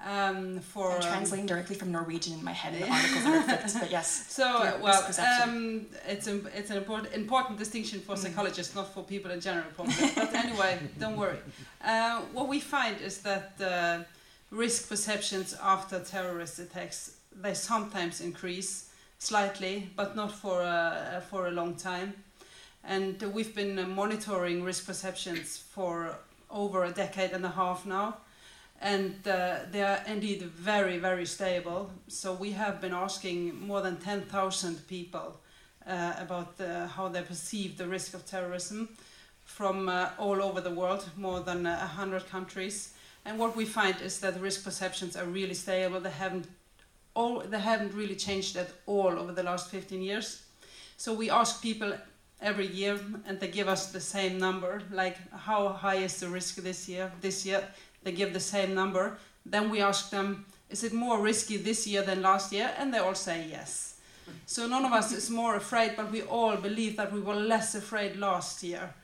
Speaker 9: Um, for
Speaker 6: I'm um, translating um, directly from Norwegian in my head in the articles that are flipped, but yes.
Speaker 9: So well, um, it's a, it's an important important distinction for mm. psychologists, not for people in general. Probably. but anyway, don't worry. Uh, what we find is that uh, risk perceptions after terrorist attacks they sometimes increase slightly, but not for a, for a long time. And we've been monitoring risk perceptions for over a decade and a half now. And uh, they are indeed very, very stable. So we have been asking more than 10,000 people uh, about the, how they perceive the risk of terrorism from uh, all over the world, more than 100 countries. And what we find is that risk perceptions are really stable. They haven't all they haven't really changed at all over the last 15 years. So we ask people every year and they give us the same number, like how high is the risk this year? This year they give the same number. Then we ask them, is it more risky this year than last year? And they all say yes. So none of us is more afraid, but we all believe that we were less afraid last year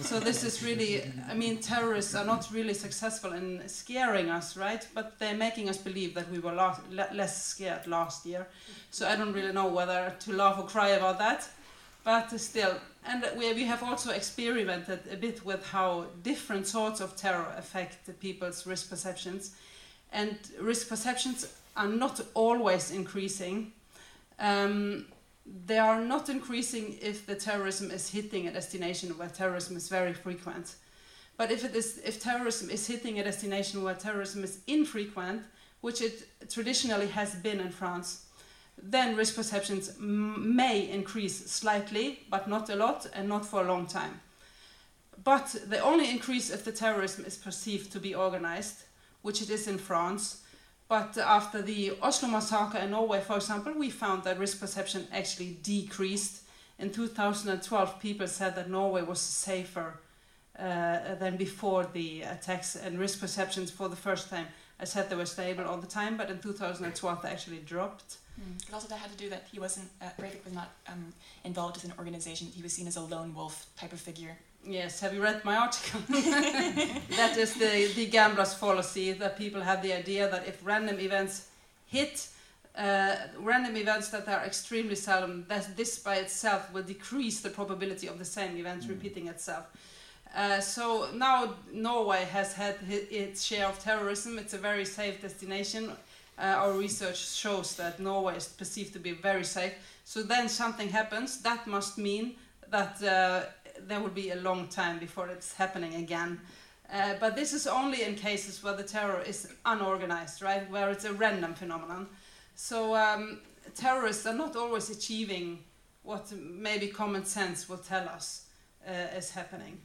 Speaker 9: so this is really, I mean, terrorists are not really successful in scaring us, right? But they're making us believe that we were la less scared last year. So I don't really know whether to laugh or cry about that. But still, and we, we have also experimented a bit with how different sorts of terror affect people's risk perceptions. And risk perceptions are not always increasing. Um, they are not increasing if the terrorism is hitting a destination where terrorism is very frequent. But if, it is, if terrorism is hitting a destination where terrorism is infrequent, which it traditionally has been in France, then risk perceptions may increase slightly, but not a lot and not for a long time. but they only increase if the terrorism is perceived to be organized, which it is in France. But after the Oslo massacre in Norway, for example, we found that risk perception actually decreased. In 2012, people said that Norway was safer uh, than before the attacks, and risk perceptions for the first time. I said they were stable all the time, but in 2012 they actually dropped.
Speaker 6: Mm. But also that had to do that he wasn't, uh, Breivik was not um, involved with an organization. He was seen as a lone wolf type of figure.
Speaker 9: Yes, have you read my article? that is the, the gambler's fallacy, that people have the idea that if random events hit, uh, random events that are extremely seldom, that this by itself will decrease the probability of the same event mm. repeating itself. Uh, so now Norway has had its share of terrorism. It's a very safe destination. Uh, our research shows that Norway is perceived to be very safe. So then something happens. That must mean that uh, there will be a long time before it's happening again. Uh, but this is only in cases where the terror is unorganized, right? Where it's a random phenomenon. So um, terrorists are not always achieving what maybe common sense will tell us uh, is happening.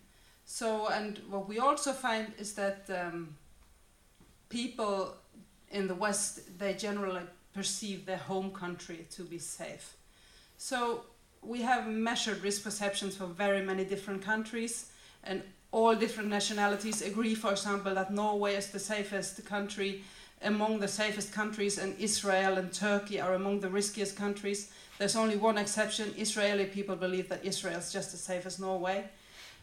Speaker 9: So, and what we also find is that um, people in the West, they generally perceive their home country to be safe. So we have measured risk perceptions for very many different countries, and all different nationalities agree, for example, that Norway is the safest country among the safest countries, and Israel and Turkey are among the riskiest countries. There's only one exception Israeli people believe that Israel is just as safe as Norway,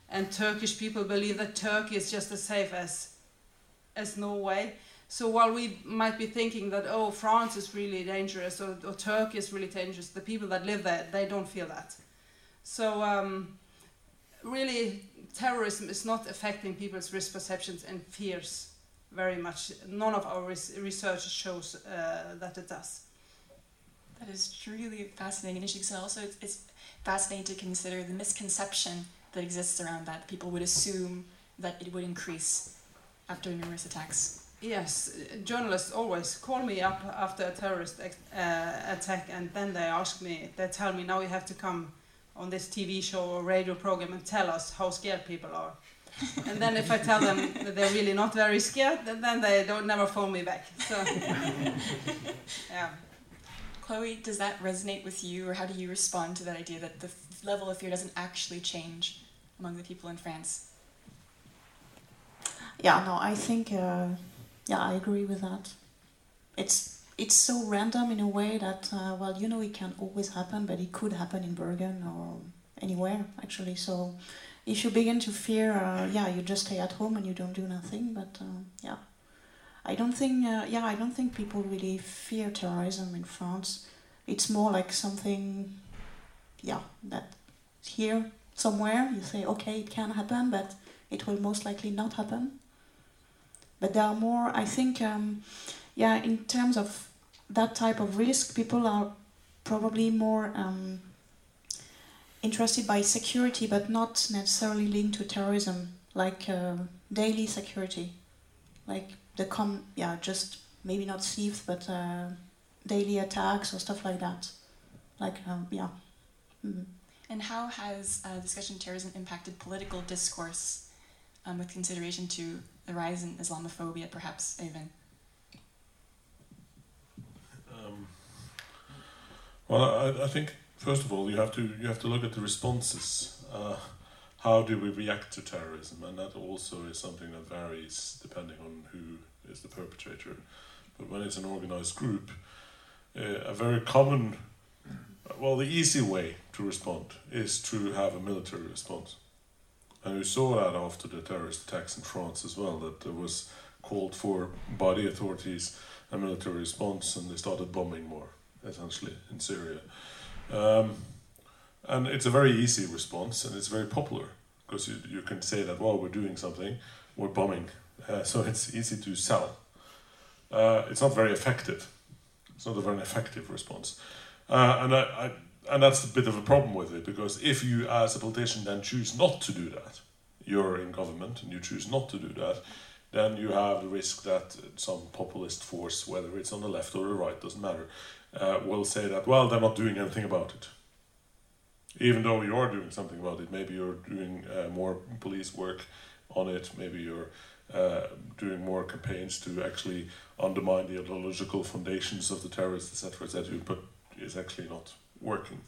Speaker 9: and Turkish people believe that Turkey is just as safe as, as Norway. So while we might be thinking that oh France is really dangerous or, or Turkey is really dangerous, the people that live there they don't feel that. So um, really, terrorism is not affecting people's risk perceptions and fears very much. None of our res research shows uh, that it does.
Speaker 6: That is truly fascinating and. Also, it's, it's fascinating to consider the misconception that exists around that. People would assume that it would increase after numerous attacks.
Speaker 9: Yes, journalists always call me up after a terrorist uh, attack, and then they ask me, they tell me, now you have to come on this TV show or radio program and tell us how scared people are. and then if I tell them that they're really not very scared, then they don't never phone me back. So, yeah.
Speaker 6: Chloe, does that resonate with you, or how do you respond to that idea that the level of fear doesn't actually change among the people in France?
Speaker 8: Yeah, no, I think. Uh, yeah, I agree with that. It's it's so random in a way that uh, well, you know, it can always happen, but it could happen in Bergen or anywhere actually. So if you begin to fear, uh, yeah, you just stay at home and you don't do nothing. But uh, yeah, I don't think uh, yeah, I don't think people really fear terrorism in France. It's more like something, yeah, that here somewhere you say okay, it can happen, but it will most likely not happen but there are more i think um, yeah in terms of that type of risk people are probably more um, interested by security but not necessarily linked to terrorism like uh, daily security. Like the com yeah just maybe not thieves but uh, daily attacks or stuff like that. Like um, yeah. Mm-hmm.
Speaker 6: and how has uh, discussion terrorism impacted political discourse um, with consideration to the rise in Islamophobia, perhaps, even?
Speaker 7: Um, well, I, I, think first of all you have to you have to look at the responses. Uh, how do we react to terrorism, and that also is something that varies depending on who is the perpetrator. But when it's an organized group, uh, a very common, well, the easy way to respond is to have a military response. And we saw that after the terrorist attacks in France as well, that there was called for by the authorities a military response and they started bombing more, essentially, in Syria. Um, and it's a very easy response and it's very popular because you, you can say that, well, we're doing something, we're bombing, uh, so it's easy to sell. Uh, it's not very effective. It's not a very effective response. Uh, and I, I and that's a bit of a problem with it because if you, as a politician, then choose not to do that, you're in government and you choose not to do that, then you have the risk that some populist force, whether it's on the left or the right, doesn't matter, uh, will say that, well, they're not doing anything about it. even though you are doing something about it. Maybe you're doing uh, more police work on it. Maybe you're uh, doing more campaigns to actually undermine the ideological foundations of the terrorists, etc., etc. But it's actually not working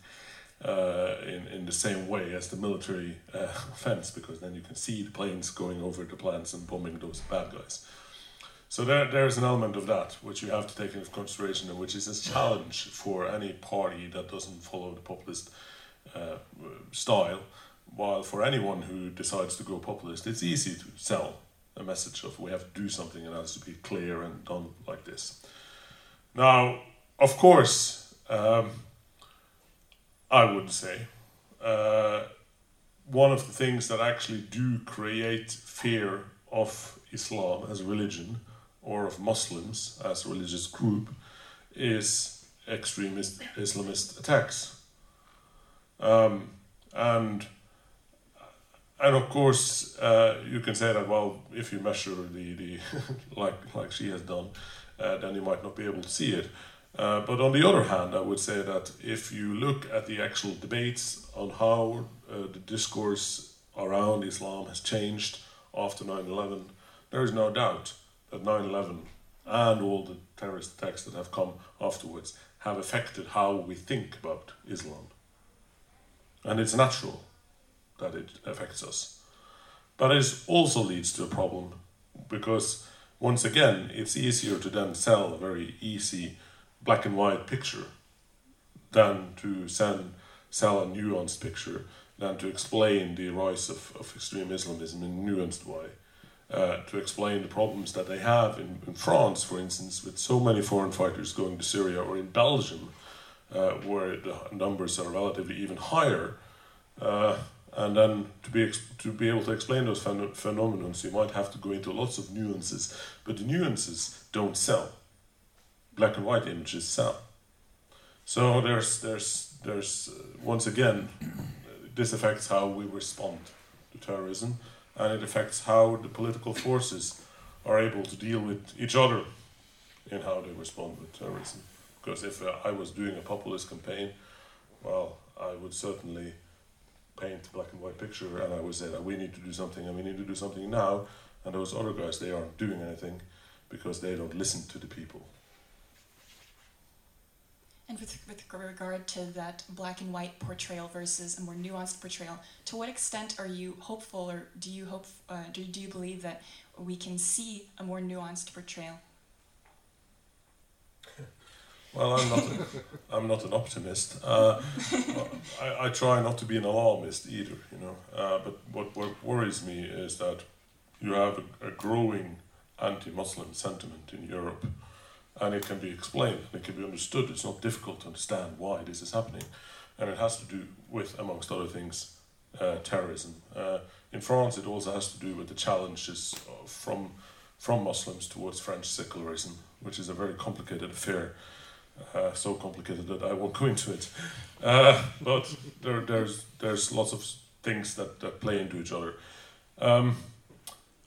Speaker 7: uh, in in the same way as the military uh, offense, because then you can see the planes going over the plants and bombing those bad guys. So there, there is an element of that which you have to take into consideration, and which is a challenge for any party that doesn't follow the populist uh, style. While for anyone who decides to go populist, it's easy to sell a message of we have to do something and it has to be clear and done like this. Now, of course, um, I would say uh, one of the things that actually do create fear of Islam as a religion or of Muslims as a religious group is extremist Islamist attacks. Um, and and of course, uh, you can say that well, if you measure the, the like like she has done, uh, then you might not be able to see it. Uh, but on the other hand, I would say that if you look at the actual debates on how uh, the discourse around Islam has changed after 9 11, there is no doubt that 9 11 and all the terrorist attacks that have come afterwards have affected how we think about Islam. And it's natural that it affects us. But it also leads to a problem because, once again, it's easier to then sell a very easy black and white picture than to send, sell a nuanced picture, than to explain the rise of, of extreme Islamism in a nuanced way. Uh, to explain the problems that they have in, in France, for instance, with so many foreign fighters going to Syria, or in Belgium, uh, where the numbers are relatively even higher. Uh, and then to be to be able to explain those phen- phenomena, you might have to go into lots of nuances, but the nuances don't sell. Black and white images sell. So there's there's there's uh, once again, this affects how we respond to terrorism, and it affects how the political forces are able to deal with each other in how they respond with terrorism. Because if uh, I was doing a populist campaign, well, I would certainly paint a black and white picture and I would say that we need to do something and we need to do something now. And those other guys, they aren't doing anything because they don't listen to the people.
Speaker 6: And with, with regard to that black and white portrayal versus a more nuanced portrayal, to what extent are you hopeful, or do you hope, uh, do, do you believe that we can see a more nuanced portrayal?
Speaker 7: Well, I'm not. A, I'm not an optimist. Uh, I, I try not to be an alarmist either. You know, uh, but what what worries me is that you have a, a growing anti-Muslim sentiment in Europe, and it can be explained and it can be understood. It's not difficult to understand why this is happening, and it has to do with, amongst other things, uh, terrorism. Uh, in France, it also has to do with the challenges from from Muslims towards French secularism, which is a very complicated affair uh, so complicated that I won't go into it. Uh, but there, there's there's lots of things that, that play into each other. Um,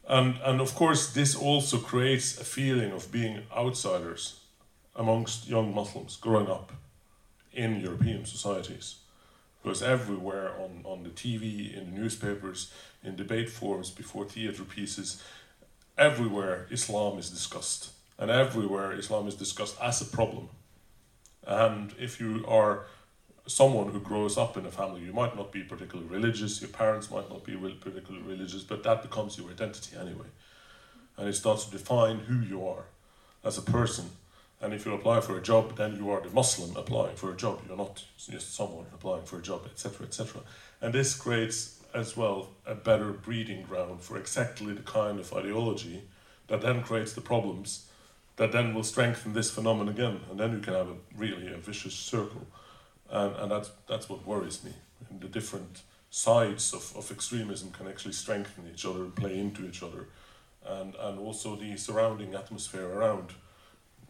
Speaker 7: and, and of course, this also creates a feeling of being outsiders amongst young Muslims growing up in European societies. Because everywhere on, on the TV, in the newspapers, in debate forums, before theatre pieces, everywhere Islam is discussed. And everywhere Islam is discussed as a problem and if you are someone who grows up in a family, you might not be particularly religious, your parents might not be particularly religious, but that becomes your identity anyway. And it starts to define who you are as a person. And if you apply for a job, then you are the Muslim applying for a job. You're not just someone applying for a job, etc., etc. And this creates as well a better breeding ground for exactly the kind of ideology that then creates the problems that then will strengthen this phenomenon again, and then you can have a really a vicious circle, and and that's that's what worries me. And the different sides of, of extremism can actually strengthen each other, and play into each other, and and also the surrounding atmosphere around.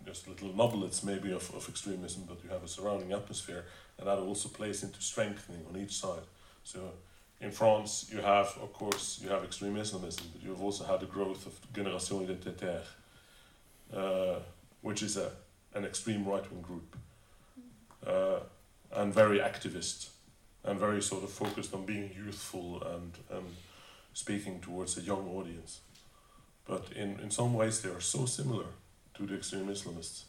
Speaker 7: Just little nublets maybe of, of extremism, but you have a surrounding atmosphere, and that also plays into strengthening on each side. So in France, you have, of course, you have extreme Islamism, but you've also had the growth of Génération Identitaire, uh, which is a, an extreme right wing group uh, and very activist and very sort of focused on being youthful and and speaking towards a young audience. But in, in some ways, they are so similar to the extreme Islamists.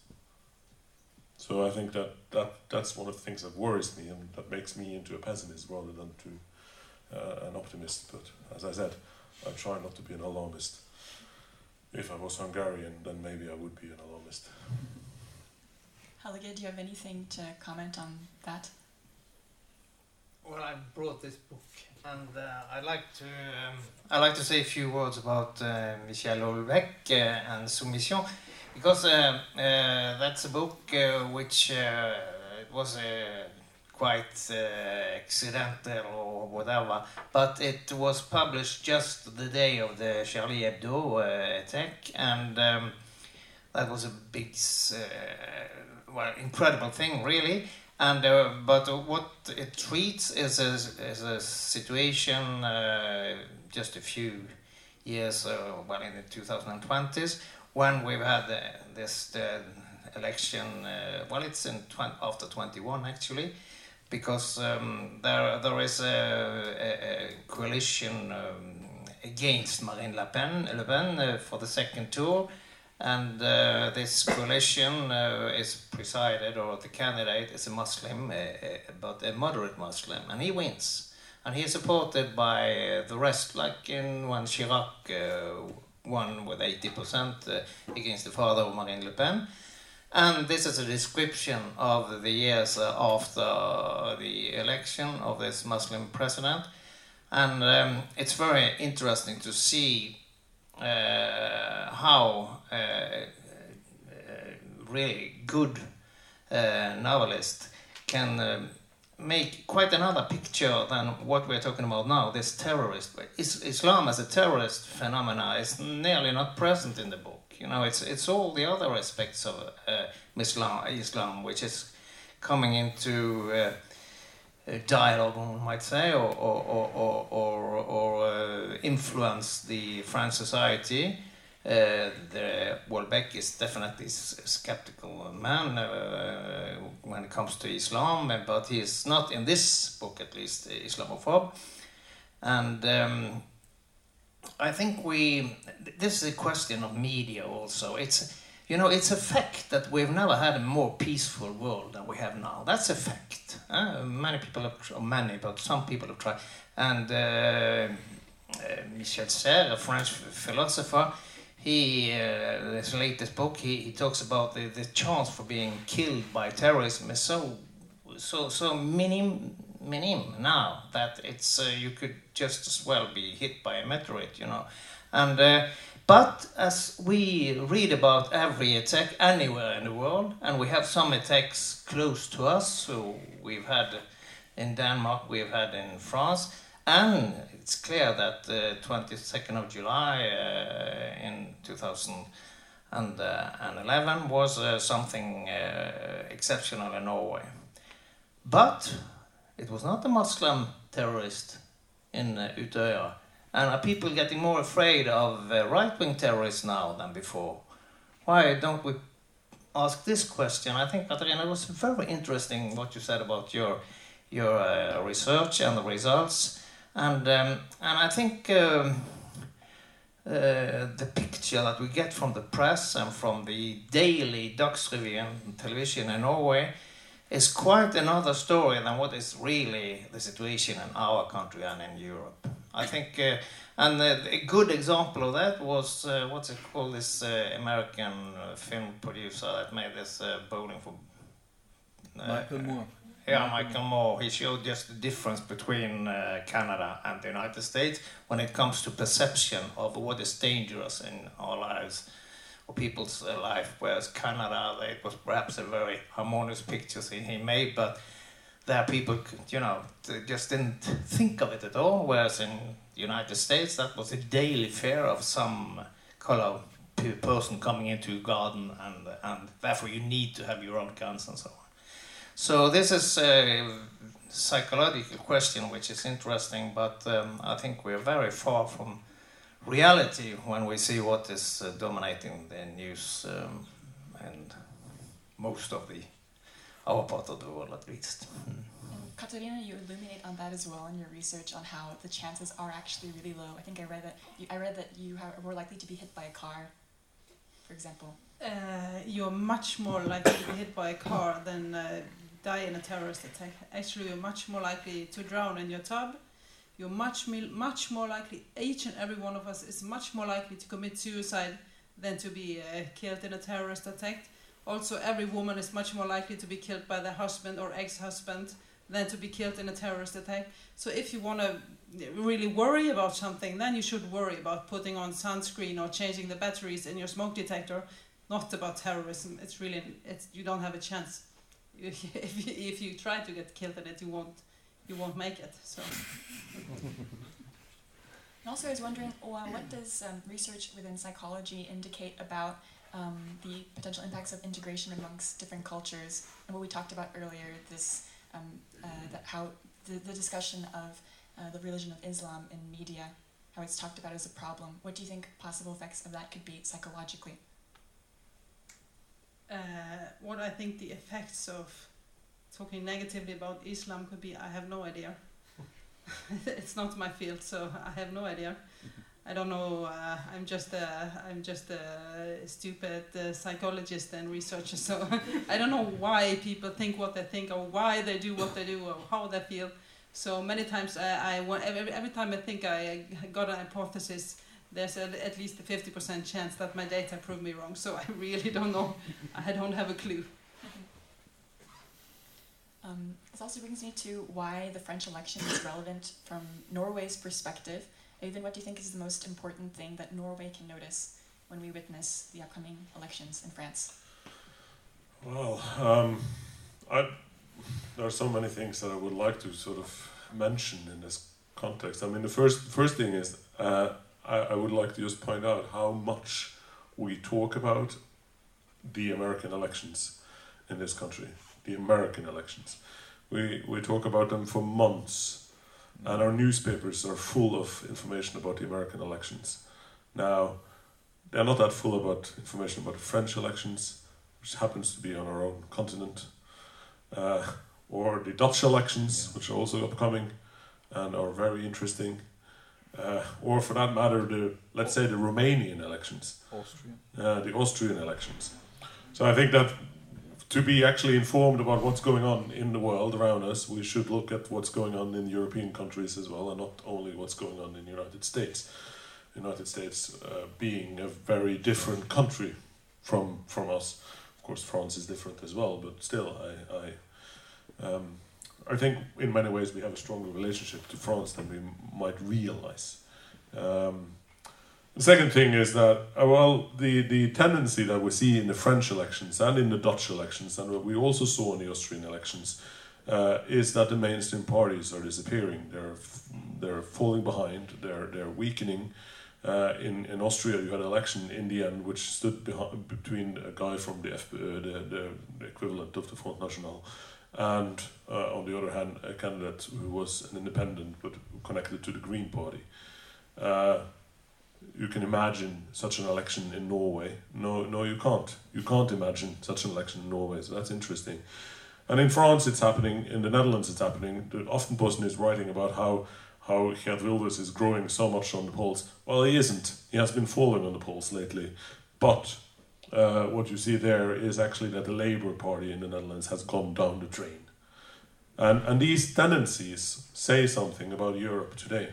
Speaker 7: So I think that, that that's one of the things that worries me and that makes me into a pessimist rather than to uh, an optimist. But as I said, I try not to be an alarmist. If I was Hungarian, then maybe I would be an alarmist.
Speaker 6: Helge, do you have anything to comment on that?
Speaker 5: Well, I brought this book, and uh, I'd like to um, I'd like to say a few words about uh, Michel Houellebecq uh, and Soumission, because uh, uh, that's a book uh, which it was quite accidental or whatever, but it was published just the day of the Charlie Hebdo attack, and um, that was a big, well, incredible thing, really. And uh, but what it treats is a, is a situation uh, just a few years, uh, well, in the 2020s, when we've had this election. Uh, well, it's in after 21 actually, because um, there there is a, a, a coalition um, against Marine Le Pen, Le Pen uh, for the second tour and uh, this coalition uh, is presided, or the candidate is a Muslim, uh, uh but a moderate Muslim, and he wins. And he is supported by the rest, like in when Chirac uh, won with 80% uh, against the father of Marine Le Pen. And this is a description of the years after the election of this Muslim president. And um, it's very interesting to see uh, how uh, uh, really good novelist can make quite another picture than what we're talking about now. This terrorist, is, Islam as a terrorist phenomena is nearly not present in the book. You know, it's it's all the other aspects of uh, Islam, Islam, which is coming into uh, dialogue, one might say, or, or, or, or, or uh, influence the French society. Uh, the Houellebecq is definitely a skeptical man uh, when it comes to Islam, but he is not in this book, at least, Islamophobe. And um, I think we. This is a question of media also. It's you know, it's a fact that we've never had a more peaceful world than we have now. That's a fact. Uh, many people have, many, but some people have tried. And uh, uh, Michel Serres, a French philosopher, he, uh, his latest book, he, he talks about the, the chance for being killed by terrorism is so, so, so minim, minim now that it's, uh, you could just as well be hit by a meteorite, you know. And uh, but as we read about every attack anywhere in the world, and we have some attacks close to us, so we've had in Denmark, we've had in France, and it's clear that the 22nd of July uh, in 2011 was uh, something uh, exceptional in Norway. But it was not a Muslim terrorist in uh, Utøya and are people getting more afraid of uh, right wing terrorists now than before? Why don't we ask this question? I think, Katarina, it was very interesting what you said about your, your uh, research and the results. And, um, and I think um, uh, the picture that we get from the press and from the daily Dagsrevyen television in Norway is quite another story than what is really the situation in our country and in Europe. I think, uh, and uh, a good example of that was uh, what's it called? This uh, American uh, film producer that made this uh, Bowling for
Speaker 10: Michael Moore.
Speaker 5: Yeah, Michael Moore. He showed just the difference between Canada and the United States when it comes to perception of what is dangerous in our lives or people's life. Whereas Canada, it was perhaps a very harmonious picture he made, but there people, you know, just didn't think of it at all. Whereas in the United States, that was a daily fare of some color person coming into your garden, and and therefore you need to have your own guns and so on. So this is a psychological question which is interesting, but um, I think we're very far from reality when we see what is uh, dominating the news um, and most of the our part of the world at least. Mm.
Speaker 6: Katarina, you illuminate on that as well in your research on how the chances are actually really low. I think I read that you, I read that you are more likely to be hit by a car, for example.
Speaker 9: Uh, you're much more likely to be hit by a car than uh, die in a terrorist attack. Actually, you're much more likely to drown in your tub. You're much much more likely. Each and every one of us is much more likely to commit suicide than to be uh, killed in a terrorist attack. Also, every woman is much more likely to be killed by their husband or ex-husband than to be killed in a terrorist attack. So if you want to really worry about something, then you should worry about putting on sunscreen or changing the batteries in your smoke detector, not about terrorism. It's really it's you don't have a chance. if you, if you try to get killed in it, you won't you won't make it. So.
Speaker 6: And also, I was wondering, well, what does um, research within psychology indicate about um, the potential impacts of integration amongst different cultures and what we talked about earlier, this um, uh, how the, the discussion of uh, the religion of Islam in media, how it's talked about as a problem. What do you think possible effects of that could be psychologically?
Speaker 9: Uh, what I think the effects of talking negatively about Islam could be, I have no idea. it's not my field, so I have no idea. I don't know. Uh, I'm just a I'm just a stupid uh, psychologist and researcher. So I don't know why people think what they think or why they do what they do or how they feel. So many times I, I every, every time I think I got an hypothesis, there's a, at least a fifty percent chance that my data prove me wrong. So I really don't know. I don't have a clue.
Speaker 6: Um, this also brings me to why the French election is relevant from Norway's perspective. Even what do you think is the most important thing that Norway can notice when we witness the upcoming elections in France?
Speaker 7: Well, um, I, there are so many things that I would like to sort of mention in this context. I mean, the first first thing is uh, I, I would like to just point out how much we talk about the American elections in this country, the American elections. We we talk about them for months and our newspapers are full of information about the American elections. Now, they're not that full about information about the French elections, which happens to be on our own continent, uh, or the Dutch elections, which are also upcoming and are very interesting, uh, or for that matter, the let's say the Romanian elections,
Speaker 10: Austrian.
Speaker 7: Uh, the Austrian elections. So I think that to be actually informed about what's going on in the world around us, we should look at what's going on in European countries as well, and not only what's going on in the United States. The United States uh, being a very different country from from us. Of course, France is different as well, but still, I I, um, I think in many ways we have a stronger relationship to France than we might realize. Um, the second thing is that, uh, well, the, the tendency that we see in the French elections and in the Dutch elections, and what we also saw in the Austrian elections, uh, is that the mainstream parties are disappearing. They're they're falling behind. They're they're weakening. Uh, in in Austria, you had an election in the end which stood behind, between a guy from the, F, uh, the, the equivalent of the Front National, and uh, on the other hand, a candidate who was an independent but connected to the Green Party. You can imagine such an election in Norway. No, no, you can't. You can't imagine such an election in Norway. So that's interesting. And in France, it's happening. In the Netherlands, it's happening. The Aftenposten is writing about how how Geert Wilders is growing so much on the polls. Well, he isn't. He has been falling on the polls lately. But uh, what you see there is actually that the Labour Party in the Netherlands has gone down the drain. And, and these tendencies say something about Europe today.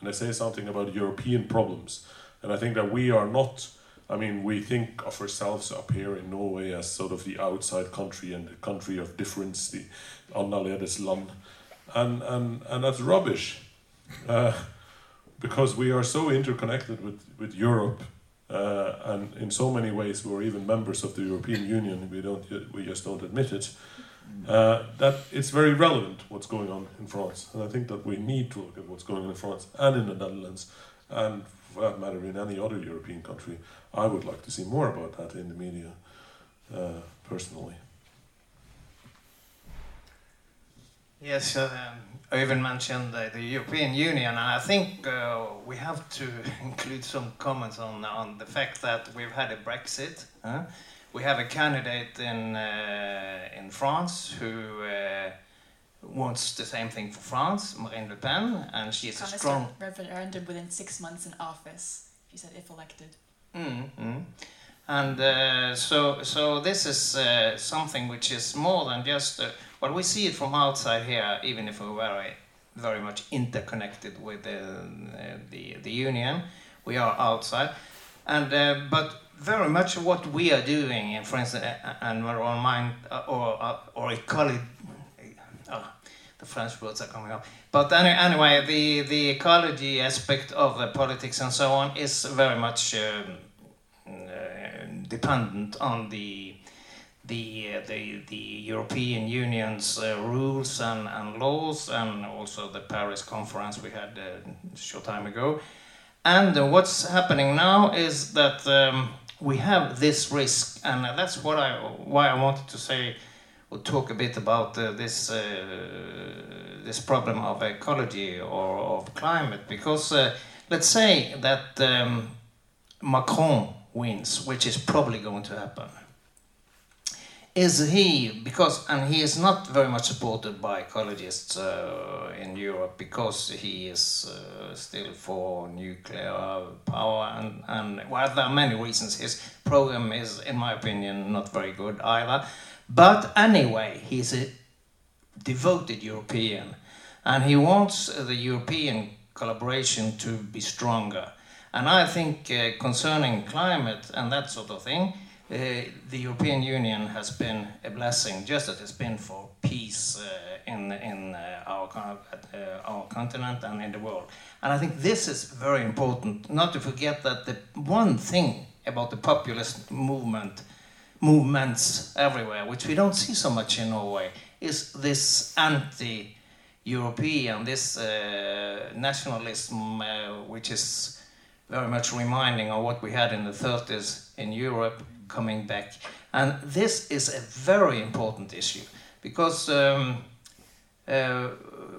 Speaker 7: And they say something about European problems. And I think that we are not, I mean, we think of ourselves up here in Norway as sort of the outside country and the country of difference, the annerledes land. And, and, and that's rubbish. Uh, because we are so interconnected with, with Europe, uh, and in so many ways we're even members of the European Union. We don't, we just don't admit it. Uh, that it's very relevant what's going on in France, and I think that we need to look at what's going on in France and in the Netherlands, and for that matter, in any other European country. I would like to see more about that in the media, uh, personally.
Speaker 5: Yes, uh, even mentioned uh, the European Union, and I think uh, we have to include some comments on on the fact that we've had a Brexit. Huh? We have a candidate in uh, in France who uh, wants the same thing for France, Marine Le Pen, and she is a strong.
Speaker 6: a referendum within six months in office. She said if elected.
Speaker 5: Mm, And uh, so, so this is uh, something which is more than just. Uh, well, we see it from outside here, even if we're very, very much interconnected with the the, the union. We are outside, and uh, but very much what we are doing, in France and on mine uh, or uh, or ecology. Uh, the French words are coming up. But any, anyway, the, the ecology aspect of the politics and so on is very much um, uh, dependent on the the uh, the the European Union's uh, rules and, and laws, and also the Paris conference we had a short time ago. And what's happening now is that um, we have this risk, and that's what I why I wanted to say or talk a bit about uh, this uh, this problem of ecology or of climate, because uh, let's say that um, Macron wins, which is probably going to happen is he because and he is not very much supported by ecologists uh, in Europe because he is uh, still for nuclear power and and well there are many reasons. His program is in my opinion not very good either. But anyway he's a devoted European and he wants the European collaboration to be stronger. And I think uh, concerning climate and that sort of thing the European Union has been a blessing, just as it's been for peace uh, in in uh, our uh, our continent and in the world. And I think this is very important. Not to forget that the one thing about the populist movement, movements everywhere, which we don't see so much in Norway, is this anti-European, this uh, nationalism, uh, which is very much reminding of what we had in the 30s in Europe coming back. And this is a very important issue because, um, uh,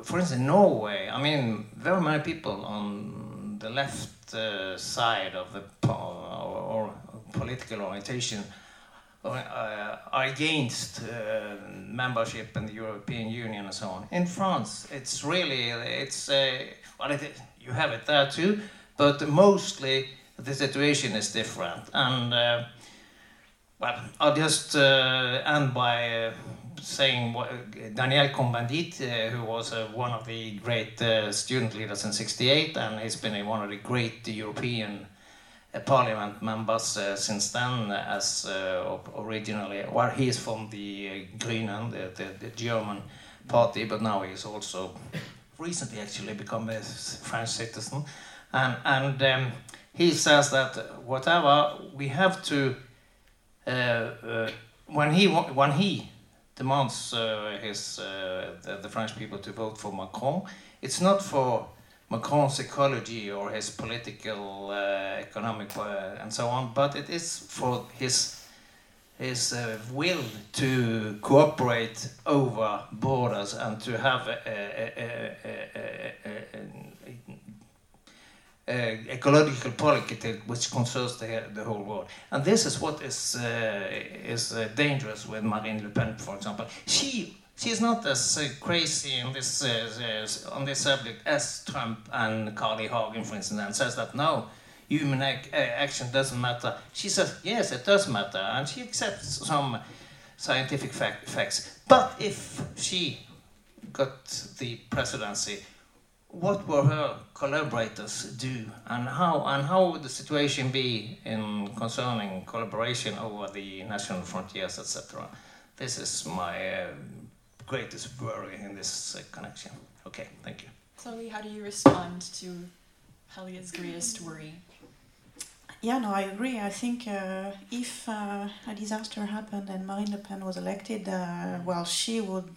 Speaker 5: for instance, Norway, I mean, very many people on the left uh, side of the po or, or, political orientation uh, are against uh, membership in the European Union and so on. In France, it's really, it's, uh, well, it, you have it there too, but mostly the situation is different. And uh, well, I'll just uh, end by uh, saying what, Daniel Cohn-Bendit, uh, who was uh, one of the great uh, student leaders in 68, and he's been one of the great European uh, parliament members since then, as originally, well, he is from the Grünen, the, the, the, German party, but now he's also recently actually become a French citizen. And, and um, he says that whatever, we have to Uh, uh, when he when he demands uh, his uh, the, the, French people to vote for Macron, it's not for Macron's ecology or his political, economic, and so on, but it is for his his uh, will to cooperate over borders and to have a, a, a, uh, ecological policy which concerns the, the whole world. And this is what is, uh, is uh, dangerous with Marine Le Pen, for example. She, is not as uh, crazy in this, uh, on this subject as Trump and Carl I. Hagen, for instance, and says that no, human ac action doesn't matter. She says, yes, it does matter, and she accepts some scientific fact facts. But if she got the presidency, what will her collaborators do and how and how would the situation be in concerning collaboration over the national frontiers etc this is my uh, greatest worry in this uh, connection. Okay thank you.
Speaker 6: Chloe how do you respond to Helge's greatest worry?
Speaker 8: Yeah, no, I agree. I think uh, if uh, a disaster happened and Marine Le Pen was elected, uh, well, she would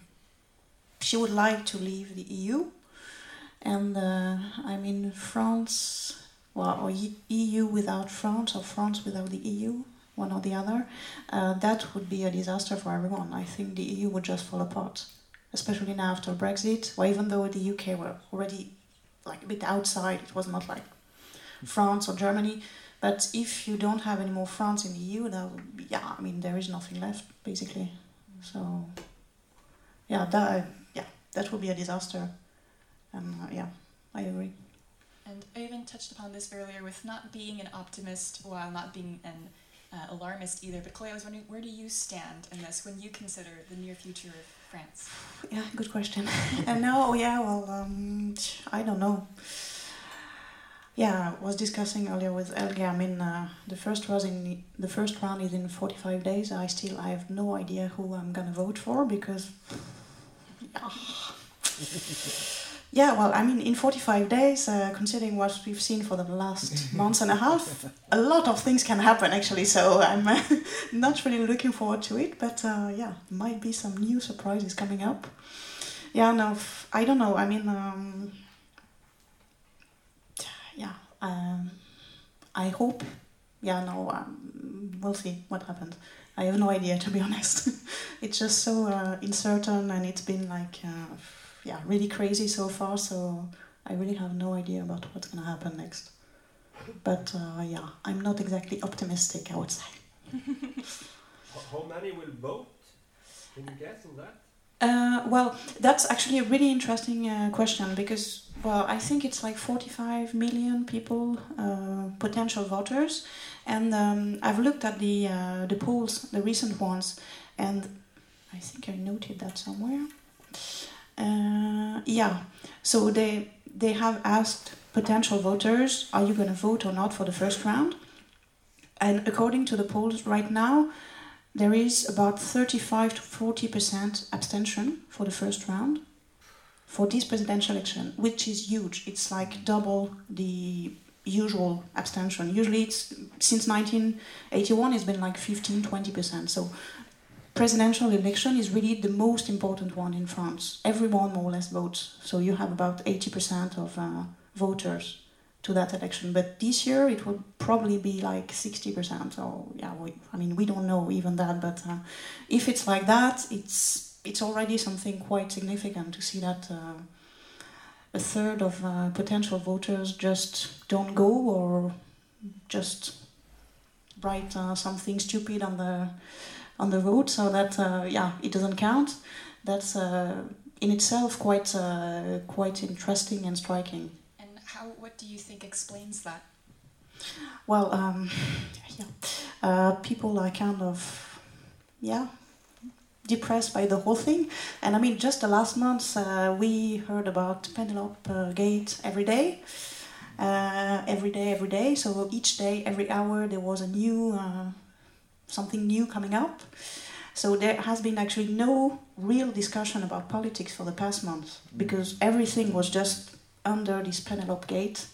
Speaker 8: she would like to leave the EU, and uh, I mean France, well, or EU without France or France without the EU, one or the other, uh, that would be a disaster for everyone. I think the EU would just fall apart, especially now after Brexit. Well, even though the UK were already like a bit outside, it was not like France or Germany. But if you don't have any more France in the EU, that would be, yeah, I mean there is nothing left basically. So yeah, that yeah, that would be a disaster. And uh, yeah, I agree.
Speaker 6: And I even touched upon this earlier with not being an optimist while not being an uh, alarmist either. But Chloe, I was wondering, where do you stand in this when you consider the near future of France?
Speaker 8: Yeah, good question. and no, yeah, well, um, I don't know. Yeah, I was discussing earlier with Helge. I mean, uh, the first was in the first round is in forty five days. I still I have no idea who I'm gonna vote for because. Yeah. Yeah, well, I mean, in 45 days, uh, considering what we've seen for the last months and a half, a lot of things can happen actually. So I'm uh, not really looking forward to it, but uh, yeah, might be some new surprises coming up. Yeah, no, I don't know. I mean, um, yeah, um, I hope. Yeah, no, um, we'll see what happens. I have no idea, to be honest. it's just so uh, uncertain, and it's been like uh, yeah, really crazy so far. So I really have no idea about what's gonna happen next. But uh, yeah, I'm not exactly optimistic. I would say.
Speaker 11: How many will vote? Can you guess on that?
Speaker 8: Uh, well, that's actually a really interesting uh, question because, well, I think it's like 45 million people, uh, potential voters, and um, I've looked at the uh, the polls, the recent ones, and I think I noted that somewhere. Uh, yeah, so they they have asked potential voters, are you going to vote or not for the first round? And according to the polls right now, there is about 35 to 40 percent abstention for the first round for this presidential election, which is huge. It's like double the usual abstention. Usually, it's since 1981, it's been like 15, 20 percent. So presidential election is really the most important one in France. Everyone more or less votes, so you have about 80% of uh, voters to that election. But this year it will probably be like 60%. So yeah, we, I mean we don't know even that, but uh, if it's like that, it's it's already something quite significant to see that. Uh, a third of uh, potential voters just don't go or just write uh, something stupid on the on the road so that uh, yeah it doesn't count. That's uh, in itself quite uh, quite interesting and striking.
Speaker 6: And how what do you think explains that?
Speaker 8: Well um, yeah. Uh, people are kind of yeah depressed by the whole thing. And i mean just the last month uh, we heard about penelope uh, gate every day. Every day every day. So each day every hour there was a new something new coming up. So there has been actually no real discussion about politics for the past month mm. because everything was just under this Penelope gate.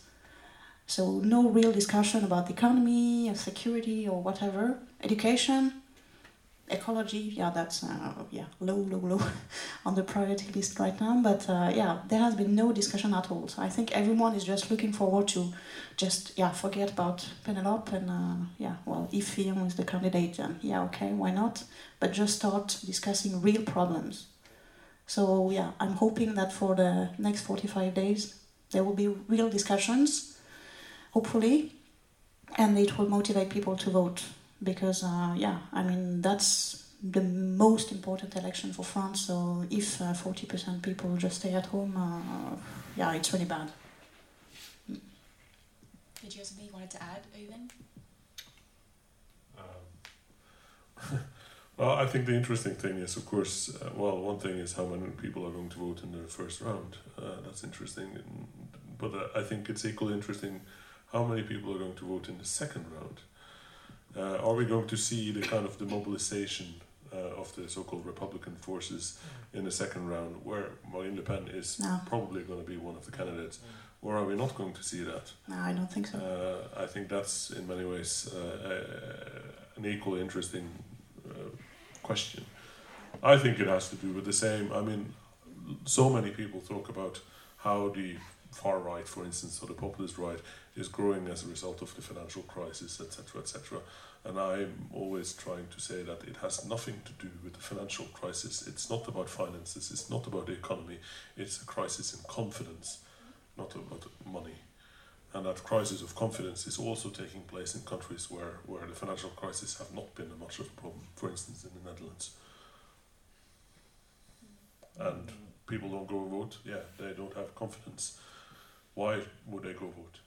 Speaker 8: So no real discussion about the economy, security, or whatever. Education, ecology, yeah, that's uh, yeah low, low, low on the priority list right now. But uh, yeah, there has been no discussion at all. So I think everyone is just looking forward to just yeah forget about Penelope and uh, yeah, well, if Fillon is the candidate, then yeah, okay, why not? But just start discussing real problems. So yeah, I'm hoping that for the next 45 days there will be real discussions, hopefully, and it will motivate people to vote because uh, yeah, I mean that's the most important election for France. So if uh, forty uh, percent people just stay at home, uh, yeah, it's really bad.
Speaker 6: Did you have something you wanted to add, Even?
Speaker 7: Um, well, I think the interesting thing is, of course, uh, well, one thing is how many people are going to vote in the first round. Uh, that's interesting, but uh, I think it's equally interesting how many people are going to vote in the second round. Uh, are we going to see the kind of the mobilization uh, of the so-called Republican forces in the second round, where Marine Le Pen is
Speaker 8: no.
Speaker 7: probably going to be one of the candidates, or are we not going to see that?
Speaker 8: No, I don't think so.
Speaker 7: Uh, I think that's in many ways uh, an equally interesting uh, question. I think it has to do with the same. I mean, so many people talk about how the far right, for instance, or the populist right, is growing as a result of the financial crisis, etc., etc. And I'm always trying to say that it has nothing to do with the financial crisis. It's not about finances. It's not about the economy. It's a crisis in confidence, not about money. And that crisis of confidence is also taking place in countries where, where the financial crisis have not been a much of a problem. For instance, in the Netherlands. And people don't go vote, yeah, they don't have confidence. Why would they go vote?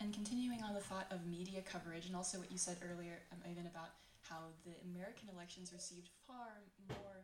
Speaker 6: And continuing on the thought of media coverage, and also what you said earlier, um, Even, about how the American elections received far more